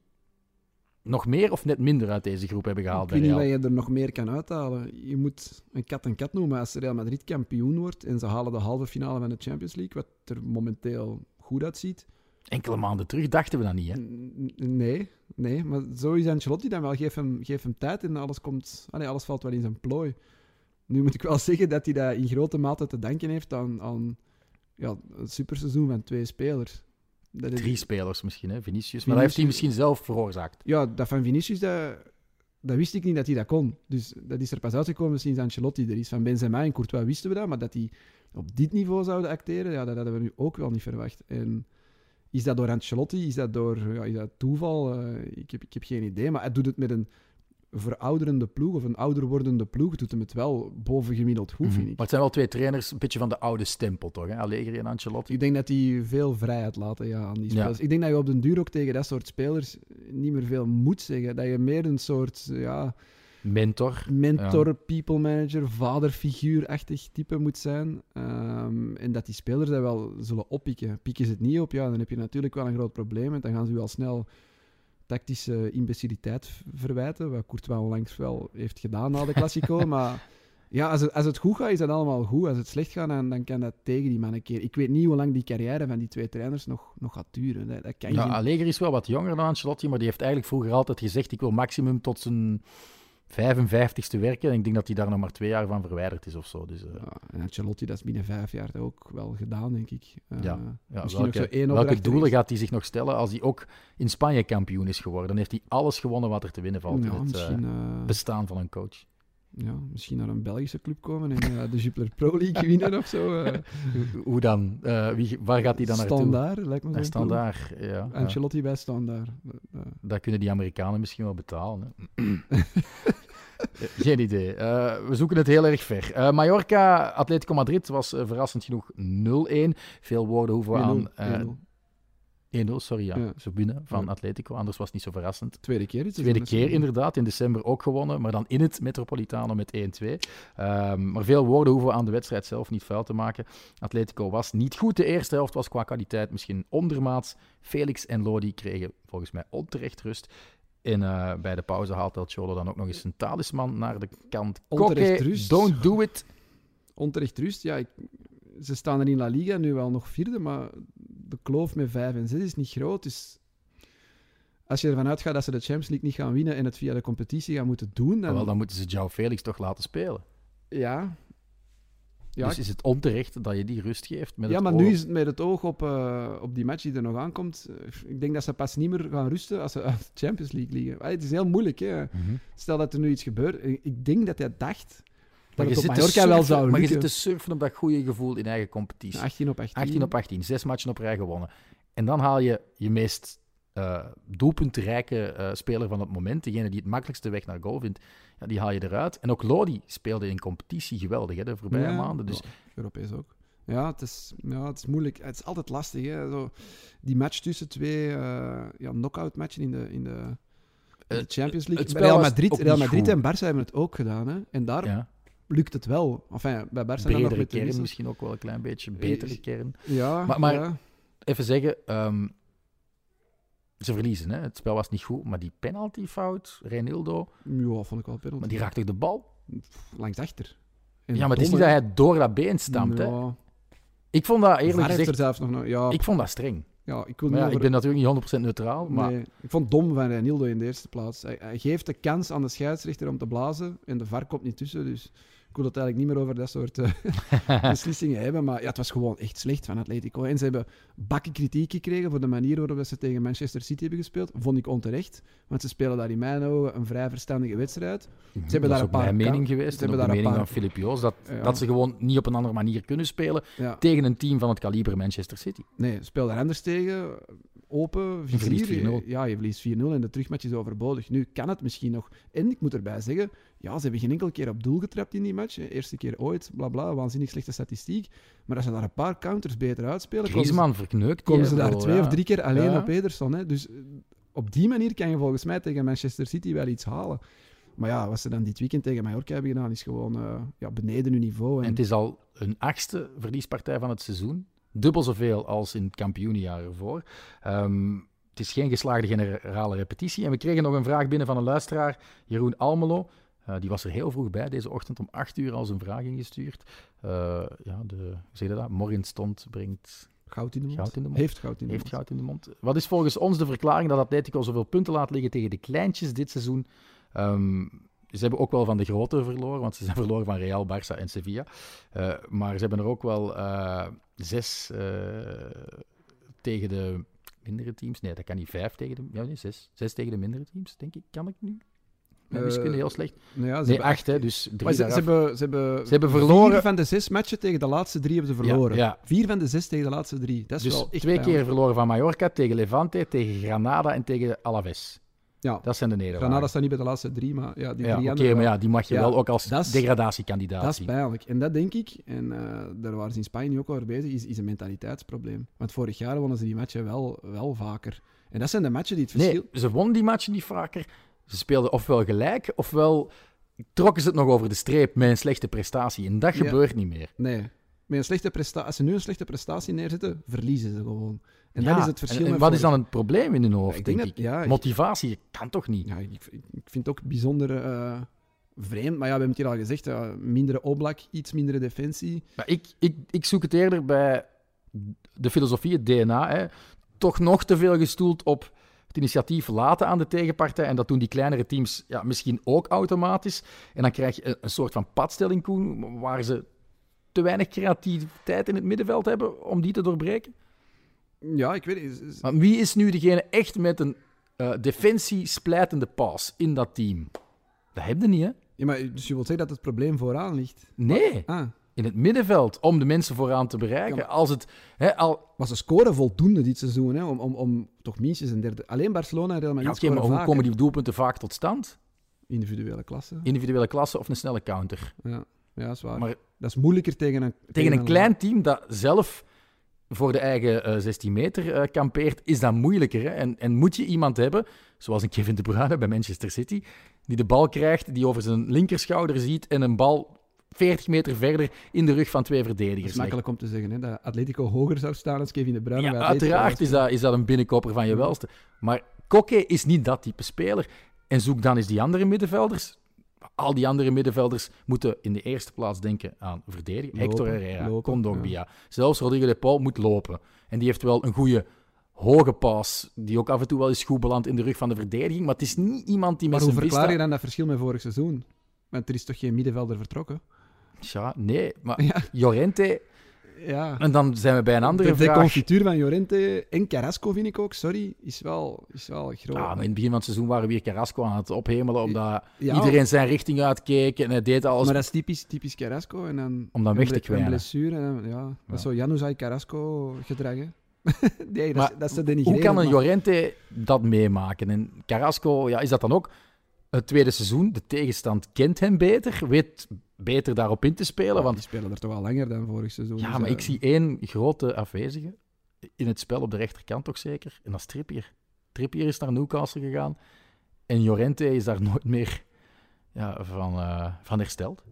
nog meer of net minder uit deze groep hebben gehaald? Ik weet niet wat je er nog meer kan uithalen. Je moet een kat een kat noemen. Als Real Madrid kampioen wordt en ze halen de halve finale van de Champions League, wat er momenteel goed uitziet. Enkele maanden terug dachten we dat niet. Hè? Nee, nee. Maar zo is Ancelotti dan wel. Geef hem, geef hem tijd en alles, komt, allee, alles valt wel in zijn plooi. Nu moet ik wel zeggen dat hij dat in grote mate te danken heeft aan, aan ja, een superseizoen van twee spelers. Dat is- Drie spelers misschien, hè? Vinicius. Maar dat heeft hij misschien zelf veroorzaakt. Ja, dat van Vinicius, dat, dat wist ik niet dat hij dat kon. Dus dat is er pas uitgekomen sinds Ancelotti er is. Van Benzema en Courtois wisten we dat, maar dat die op dit niveau zouden acteren, ja, dat hadden we nu ook wel niet verwacht. En is dat door Ancelotti? Is dat door ja, is dat toeval? Eh, ik, heb, ik heb geen idee, maar hij doet het met een verouderende ploeg of een ouder wordende ploeg. Doet hem het wel bovengemiddeld goed, Mhm. vind Maar ik. het zijn wel twee trainers, een beetje van de oude stempel, toch? Hè? Allegri en Ancelotti. Ik denk dat die veel vrijheid laten ja, aan die spelers. Ik denk dat je op den duur ook tegen dat soort spelers niet meer veel moet zeggen. Dat je meer een soort ja, Mentor. mentor, people manager, vaderfiguurachtig type moet zijn. Ehm, en dat die spelers dat wel zullen oppikken. Pikken ze het niet op, ja, dan heb je natuurlijk wel een groot probleem. En dan gaan ze u al snel tactische imbeciliteit verwijten. Wat Courtois onlangs wel heeft gedaan na de Classico. maar ja, als het, als het goed gaat, is dat allemaal goed. Als het slecht gaat, dan, dan kan dat tegen die man een keer. Ik weet niet hoe lang die carrière van die twee trainers nog, nog gaat duren. Dat, dat kan geen- Allegri is wel wat jonger dan Ancelotti, maar die heeft eigenlijk vroeger altijd gezegd: ik wil maximum tot zijn 55ste werken. En ik denk dat hij daar nog maar twee jaar van verwijderd is of zo. Dus, uh, ja, en Ancelotti, dat is binnen vijf jaar ook wel gedaan, denk ik. Uh, ja, ja misschien nog welke, zo één welke doelen gaat hij zich nog stellen als hij ook in Spanje kampioen is geworden? Dan heeft hij alles gewonnen wat er te winnen valt in het eh, eh, bestaan van een coach. Ja, misschien naar een Belgische club komen en eh, de Jupiler Pro League winnen of zo. eh. Hoe- dan? Eh, wie, waar gaat hij dan naartoe? Standaard, lijkt me ploeg. standaard, ja. ja. Ancelotti bij Standaard. Dat kunnen die Amerikanen misschien wel betalen. Hè? Geen idee. We zoeken het heel erg ver. Mallorca, Atletico Madrid was verrassend genoeg 0-1. Veel woorden hoeven we 1-0, aan... eh, 1-0. 1-0, sorry, ja. Ja. Zo binnen van Ja. Atletico. Anders was het niet zo verrassend. Tweede keer iets. Tweede keer inderdaad, in december ook gewonnen, maar dan in het Metropolitano met 1-2. Ehm, maar veel woorden hoeven we aan de wedstrijd zelf niet vuil te maken. Atletico was niet goed. De eerste helft was qua kwaliteit misschien ondermaats. Felix en Lodi kregen volgens mij onterecht rust. En eh, bij de pauze haalt El Cholo dan ook nog eens een talisman naar de kant. Onterecht Koke, rust. don't do it. Onterecht rust, ja. Ik, ze staan er in La Liga nu wel nog vierde, maar de kloof met vijf en zes is niet groot. Dus als je ervan uitgaat dat ze de Champions League niet gaan winnen en het via de competitie gaan moeten doen, dan... Wel, dan moeten ze João Felix toch laten spelen. Ja. Ja, dus is het onterecht dat je die rust geeft? Met ja het maar oog nu is het met het oog op, eh, op die match die er nog aankomt. eh, Ik denk dat ze pas niet meer gaan rusten als ze uit de Champions League liggen. Ah, Het is heel moeilijk, hè. Mhm. Stel dat er nu iets gebeurt. Ik denk dat hij dacht dat je, het op Mallorca wel zou maar je zit te surfen op dat goede gevoel in eigen competitie. 18 op 18. 18 op 18, zes matchen op rij gewonnen. En dan haal je je meest eh doelpuntrijke eh, speler van het moment, degene die het makkelijkste weg naar goal vindt, ja, die haal je eruit. En ook Lodi speelde in competitie geweldig hè, de voorbije Ja, maanden. Dus ja, Europees ook. Ja het, is, ja, het is moeilijk. Het is altijd lastig. Hè? Zo, die match tussen twee eh ja, knockout matchen in de, in de, in de Het- Champions League. het Real Madrid, Real Madrid en Barça hebben het ook gedaan. Hè? En daar lukt het wel. Enfin, bij Barça dan nog met de kern misschien ook wel een klein beetje, betere kern. Ja, Maar- maar- ja. Even zeggen, ehm, ze verliezen. Hè? Het spel was niet goed, maar die penaltyfout, Reinildo, ja, vond ik wel penalty. maar die raakt toch de bal? Langs achter. En Ja, maar het is niet dat hij door dat been stampt. Hè? Ik vond dat eerlijk er gezegd, zelfs nog... Ja, ik vond dat streng. ja, ik wil ja, over- ik ben natuurlijk niet 100% neutraal, maar Nee, ik vond het dom van Renildo in de eerste plaats. Hij, hij geeft de kans aan de scheidsrechter om te blazen en de VAR komt niet tussen. Dus wil het eigenlijk niet meer over dat soort eh, beslissingen hebben. Maar ja, het was gewoon echt slecht van Atletico. En ze hebben bakken kritiek gekregen voor de manier waarop ze tegen Manchester City hebben gespeeld. Vond ik onterecht, want ze spelen daar in mijn ogen een vrij verstandige wedstrijd. Mhm, hebben dat daar is een ook mijn paar mening geweest. ze hebben de daar een mening paar- van Filip Joos. Dat, Ja. dat ze gewoon niet op een andere manier kunnen spelen Ja, tegen een team van het kaliber Manchester City. nee, speel daar anders tegen. Open, Je verliest vizier. 4-0. Ja, je verliest 4-0 en de terugmatch is overbodig. Nu kan het misschien nog. En ik moet erbij zeggen, ja, ze hebben geen enkele keer op doel getrapt in die match. Eerste keer ooit, bla bla, waanzinnig slechte statistiek. Maar als ze daar een paar counters beter uitspelen, Griezmann verkneukt. komen ze daar bro, twee ja. of drie keer alleen Ja. op Ederson. Hè. Dus eh, op die manier kan je volgens mij tegen Manchester City wel iets halen. Maar ja, wat ze dan dit weekend tegen Mallorca hebben gedaan, is gewoon eh, ja, beneden hun niveau. En En, het is al een achtste verliespartij van het seizoen. Dubbel zoveel als in het kampioenjaar ervoor. Ehm, het is geen geslaagde generale repetitie. En we kregen nog een vraag binnen van een luisteraar, Jeroen Almelo. Eh, die was er heel vroeg bij deze ochtend om 8 uur al zijn vraag ingestuurd. Eh, ja, de, hoe zeg je dat? Morgen stond, brengt goud in de mond. goud in de mond. Heeft goud in de Heeft mond. goud in de mond. Wat is volgens ons de verklaring dat Atletico zoveel punten laat liggen tegen de kleintjes dit seizoen? Ehm, ze hebben ook wel van de grote verloren, want ze zijn verloren van Real, Barça en Sevilla. Eh, maar ze hebben er ook wel zes tegen de mindere teams. Nee, dat kan niet. Vijf tegen de... Ja, nee, zes. Zes tegen de mindere teams, denk ik. Kan ik nu? Mijn Eh, wiskunde heel slecht. Nou ja, ze Nee, acht, hè. Dus drie ze, ze hebben, ze, hebben Ze hebben verloren. Vier van de zes matchen tegen de laatste drie hebben ze verloren. Ja, ja. Vier van de zes tegen de laatste drie. Dat is Dus wel echt twee pijnlijk. keer verloren van Mallorca, tegen Levante, tegen Granada en tegen Alaves. Ja, Dat zijn de nederlagen. Granada staat niet bij de laatste drie, maar ja, die Ja, drie maar ja, die mag je Ja, wel ook als degradatiekandidaat Dat is pijnlijk. En dat denk ik, en eh, daar waren ze in Spanje nu ook al over bezig, is, is een mentaliteitsprobleem. Want vorig jaar wonnen ze die matchen wel, wel vaker. En dat zijn de matchen die het verschil... Nee, ze wonnen die matchen niet vaker. Ze speelden ofwel gelijk, ofwel trokken ze het nog over de streep met een slechte prestatie. En dat Ja. gebeurt niet meer. Nee. Met een slechte presta- Als ze nu een slechte prestatie neerzetten, verliezen ze gewoon. En Ja, dat is het verschil En, wat is dan het probleem in hun hoofd, ik denk denk ik? dat- ja, ik- Motivatie kan toch niet? Ja, ik, ik vind het ook bijzonder eh, vreemd. Maar ja, we hebben het hier al gezegd. ja, mindere oblak, iets mindere defensie. Maar ik, ik, ik zoek het eerder bij de filosofie, het DNA. Hè. Toch nog te veel gestoeld op het initiatief laten aan de tegenpartij. En dat doen die kleinere teams ja, misschien ook automatisch. En dan krijg je een, soort van padstelling, Koen, waar ze te weinig creativiteit in het middenveld hebben om die te doorbreken. Ja, ik weet. Is- is- Maar wie is nu degene echt met een eh defensie splijtende paas in dat team? Dat heb je niet, hè? Ja, maar, dus je wilt zeggen dat het probleem vooraan ligt? Nee, Ah, in het middenveld, om de mensen vooraan te bereiken. Ja, Als het, hè, al, maar ze scoren voldoende dit seizoen, hè, om, om, om toch minstens een derde... Alleen Barcelona en Real ja, Madrid maar hoe vaker. komen die doelpunten vaak tot stand? Individuele klasse. Individuele klasse of een snelle counter. Ja, ja dat is waar. Maar dat is moeilijker tegen een... tegen een klein team dat zelf voor de eigen eh, 16 meter eh, kampeert, is dat moeilijker. Hè? En, en moet je iemand hebben, zoals een Kevin De Bruyne bij Manchester City, die de bal krijgt, die over zijn linkerschouder ziet en een bal 40 meter verder in de rug van twee verdedigers is makkelijk om te zeggen, hè, dat Atletico hoger zou staan als Kevin De Bruyne. Ja, uiteraard is dat, is dat een binnenkopper van je welste. Maar Koke is niet dat type speler. En zoek dan eens die andere middenvelders. Al die andere middenvelders moeten in de eerste plaats denken aan verdedigen. Lopen, Hector Herrera, Kondogbia. Zelfs Rodrigo de Paul moet lopen. En die heeft wel een goede hoge paas, die ook af en toe wel eens goed belandt in de rug van de verdediging. Maar het is niet iemand die met Maar hoe zijn verklaar je dan dat verschil met vorig seizoen? Want er is toch geen middenvelder vertrokken? Ja, nee, maar Ja. Jorente... Ja. En dan zijn we bij een andere de, de vraag. confituur van Llorente en Carrasco, vind ik ook, sorry, is wel, is wel groot. Ja, maar in het begin van het seizoen waren we weer Carrasco aan het ophemelen, omdat Ja, iedereen zijn richting uitkeek en hij deed alles Maar dat is typisch, typisch Carrasco. En dan, Om dan weg te kwijnen. Een blessure. En, dan- ja, dat Ja. is zo Januzaj Carrasco gedrag, hè. nee, dat, is- dat is te denigreren. Hoe kan een Llorente dat meemaken? En Carrasco, ja, is dat dan ook het tweede seizoen? De tegenstand kent hem beter, weet beter daarop in te spelen. Ja, Want die spelen er toch al langer dan vorig seizoen. ja, dus, maar eh, ik zie één grote afwezige in het spel op de rechterkant toch zeker. En dat is Trippier. Trippier is naar Newcastle gegaan. En Llorente is daar nooit meer ja, van, eh, van hersteld.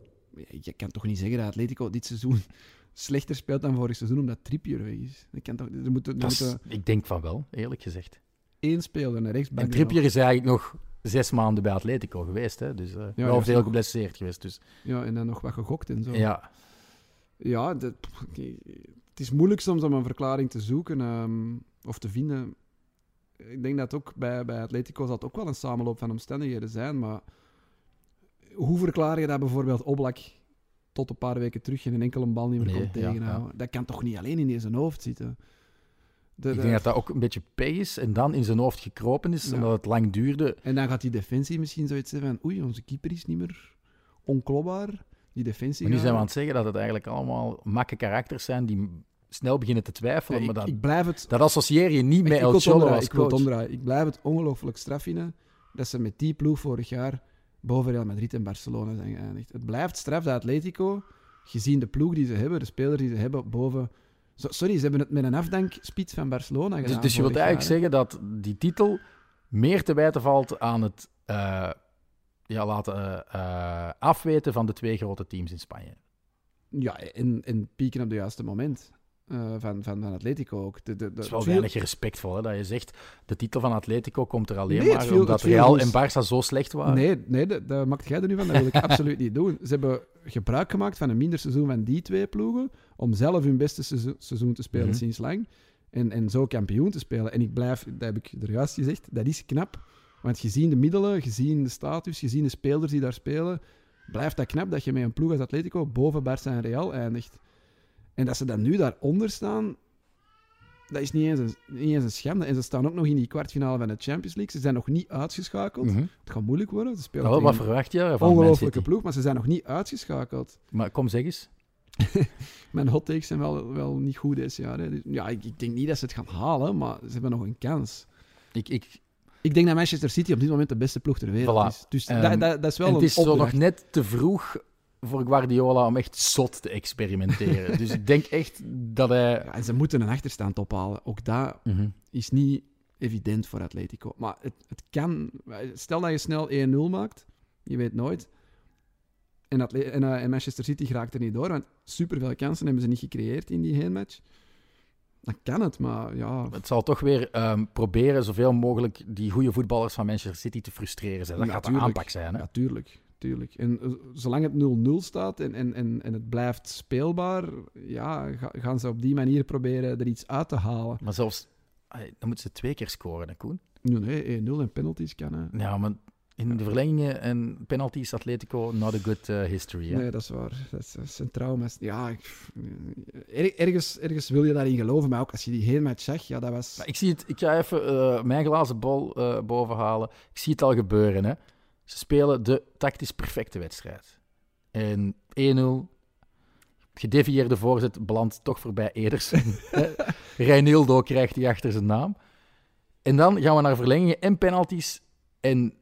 Je kan toch niet zeggen dat Atletico dit seizoen slechter speelt dan vorig seizoen omdat Trippier weg is. Dat kan toch, er er is- ik denk van wel, eerlijk gezegd. één speler, een rechtsback. En Trippier is eigenlijk nog zes maanden bij Atletico geweest. Hè? Dus eh ja, nog- geblesseerd geweest. Dus Ja, en dan nog wat gegokt en zo. ja, Ja, dat, het is moeilijk soms om een verklaring te zoeken ehm, of te vinden. Ik denk dat ook bij, bij Atletico het ook wel een samenloop van omstandigheden zijn, maar hoe verklaar je dat bijvoorbeeld Oblak tot een paar weken terug geen enkele bal niet meer Nee, kon ja, tegenhouden? Dat kan toch niet alleen in zijn hoofd zitten? De- Ik de- denk dat dat ook een beetje pech is en dan in zijn hoofd gekropen is, Ja. omdat het lang duurde. En dan gaat die defensie misschien zoiets zeggen van oei, onze keeper is niet meer onklopbaar. Die defensie Maar nu zijn we aan het zeggen dat het eigenlijk allemaal makke karakters zijn die snel beginnen te twijfelen. Ja, maar dat, ik blijf het dat associeer je niet met El Cholo als ik wil het omdraaien. Ik blijf het ongelooflijk straf vinden dat ze met die ploeg vorig jaar boven Real Madrid en Barcelona zijn geëindigd. Het blijft straf dat Atletico, gezien de ploeg die ze hebben, de spelers die ze hebben, boven... Sorry, ze hebben het met een afdankspits van Barcelona gedaan. Dus, dus je wilt eigenlijk jaar, zeggen dat die titel meer te wijten valt aan het eh, ja, laten eh, eh, afweten van de twee grote teams in Spanje. Ja, en, en pieken op het juiste moment van, van, van Atletico ook. De, de, de, Dat is wel veel- weinig respectvol, hè, dat je zegt, de titel van Atletico komt er alleen Nee, het maar viel- omdat het Real ons- en Barça zo slecht waren. Nee, nee dat, dat maakt jij er nu van. Dat wil ik absoluut niet doen. Ze hebben gebruik gemaakt van een minder seizoen van die twee ploegen om zelf hun beste seizoen, seizoen te spelen Mhm. sinds lang. En, en zo kampioen te spelen. En ik blijf, dat heb ik er juist gezegd, dat is knap. Want gezien de middelen, gezien de status, gezien de spelers die daar spelen, blijft dat knap dat je met een ploeg als Atletico boven Barça en Real eindigt. En dat ze dan nu daaronder staan, dat is niet eens, een, niet eens een schande. En ze staan ook nog in die kwartfinale van de Champions League. Ze zijn nog niet uitgeschakeld. Mhm. Het gaat moeilijk worden. Ze spelen Nou, wat verwacht je van ongelooflijke ploeg, maar ze zijn nog niet uitgeschakeld. Maar kom, zeg eens. Mijn hot takes zijn wel, wel niet goed deze jaar. Hè. Dus, ja, ik, ik denk niet dat ze het gaan halen, maar ze hebben nog een kans. Ik, ik, Ik denk dat Manchester City op dit moment de beste ploeg ter wereld Voilà. is. Dus Ehm, dat, dat, dat is wel en het is zo nog net te vroeg voor Guardiola om echt zot te experimenteren. dus ik denk echt dat hij... Ja, en ze moeten een achterstand ophalen. Ook dat Mhm. is niet evident voor Atletico. Maar het, het kan... Stel dat je snel 1-0 maakt, je weet nooit. En, Atle- en, eh, en Manchester City geraakt er niet door, want superveel kansen hebben ze niet gecreëerd in die heenmatch. Dan kan het, maar ja... Het zal toch weer ehm, proberen zoveel mogelijk die goede voetballers van Manchester City te frustreren. zijn. Dat Ja, gaat de aanpak zijn. Hè? Ja, tuurlijk. tuurlijk. En eh, zolang het 0-0 staat en, en, en, en het blijft speelbaar, ja, ga- gaan ze op die manier proberen er iets uit te halen. Maar zelfs Dan moeten ze twee keer scoren, hè, Koen? Nee, nee 1-0 en penalties kan. Hè. Ja, maar in de verlengingen en penalties Atletico not a good eh, history. Hè? Nee, dat is waar. Dat is, dat is een trauma's. Ja, ik, er- ergens, ergens wil je daarin geloven, maar ook als je die heenmatch zag, ja, dat was... Maar ik zie het, ik ga even eh, mijn glazen bol eh, bovenhalen. Ik zie het al gebeuren. Hè. Ze spelen de tactisch perfecte wedstrijd. En 1-0, gedevieerde voorzet, belandt toch voorbij Ederson. Hè. Reinildo krijgt hij achter zijn naam. En dan gaan we naar verlengingen en penalties. En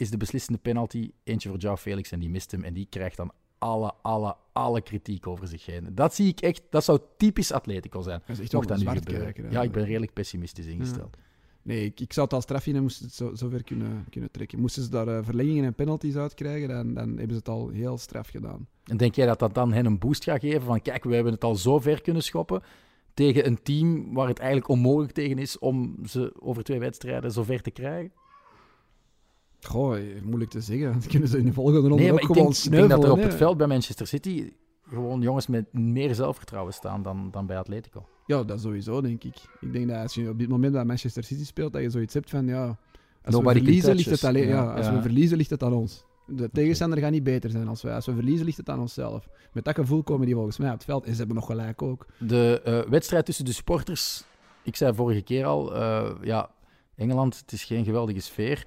is de beslissende penalty eentje voor João Felix en die mist hem. En die krijgt dan alle, alle, alle kritiek over zich heen. Dat zie ik echt, dat zou typisch Atletico zijn. Dat is echt wel Mocht dat een nu zwart gebeuren. kijken. Ja, ik ben redelijk pessimistisch ingesteld. Nee, ik, ik zou het als straf vinden, moesten ze het zo, zover kunnen, kunnen trekken. Moesten ze daar eh, verlengingen en penalties uit krijgen, dan, dan hebben ze het al heel straf gedaan. En denk jij dat dat dan hen een boost gaat geven? Van kijk, we hebben het al zo ver kunnen schoppen tegen een team waar het eigenlijk onmogelijk tegen is om ze over twee wedstrijden zo ver te krijgen? Goh, moeilijk te zeggen. Dan kunnen ze in de volgende ronde Nee, ook ik gewoon denk, ik denk dat er op het veld bij Manchester City gewoon jongens met meer zelfvertrouwen staan dan, dan bij Atletico. Ja, dat sowieso, denk ik. Ik denk dat als je op dit moment bij Manchester City speelt, dat je zoiets hebt van, ja... Als Nobody we verliezen, ligt het alleen... Ja, Ja, als ja. we verliezen, ligt het aan ons. De tegenstander gaat niet beter zijn als wij. Als we verliezen, ligt het aan onszelf. Met dat gevoel komen die volgens mij op het veld. En ze hebben nog gelijk ook. De eh, wedstrijd tussen de supporters, ik zei vorige keer al, eh, ja, Engeland, het is geen geweldige sfeer.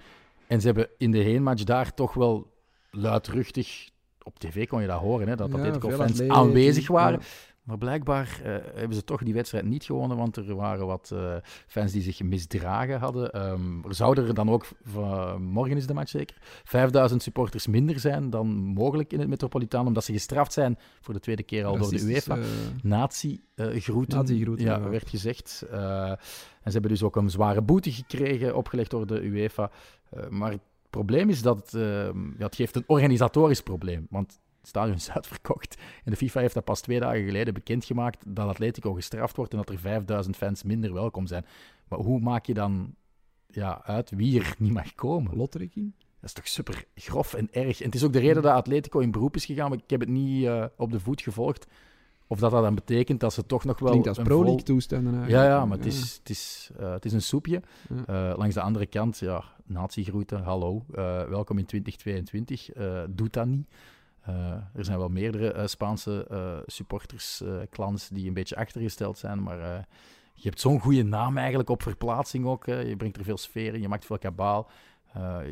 En ze hebben in de heenmatch daar toch wel luidruchtig, op tv kon je dat horen, hè, dat Ja, Atletico-fans veel atleten, aanwezig waren. ja. Maar blijkbaar eh, hebben ze toch die wedstrijd niet gewonnen, want er waren wat eh, fans die zich misdragen hadden. Ehm, er zouden er dan ook, morgen is de match zeker, 5000 supporters minder zijn dan mogelijk in het Metropolitaan, omdat ze gestraft zijn voor de tweede keer al door de UEFA. eh, Nazi-groeten, Nazi-groeten, ja, ja. werd gezegd. En ze hebben dus ook een zware boete gekregen, opgelegd door de UEFA. Maar het probleem is dat eh, ja, het geeft een organisatorisch probleem. Want het stadion is uitverkocht. En de FIFA heeft dat pas twee dagen geleden bekendgemaakt dat Atletico gestraft wordt en dat er 5000 fans minder welkom zijn. Maar hoe maak je dan ja, uit wie er niet mag komen? Lottrekking? Dat is toch super grof en erg. En het is ook de reden dat Atletico in beroep is gegaan, maar ik heb het niet eh, op de voet gevolgd. Of dat dat dan betekent dat ze toch nog wel... Klinkt als een Pro vol- League toestanden eigenlijk. Ja, ja, maar het is, het is, eh, het is een soepje. Ja. Eh, langs de andere kant, ja, natiegroeten, hallo. welkom in 2022. eh doet dat niet. Eh, er zijn wel meerdere eh, Spaanse eh supportersclans die een beetje achtergesteld zijn, maar je hebt zo'n goede naam eigenlijk op verplaatsing ook. Je brengt er veel sfeer in, je maakt veel kabaal.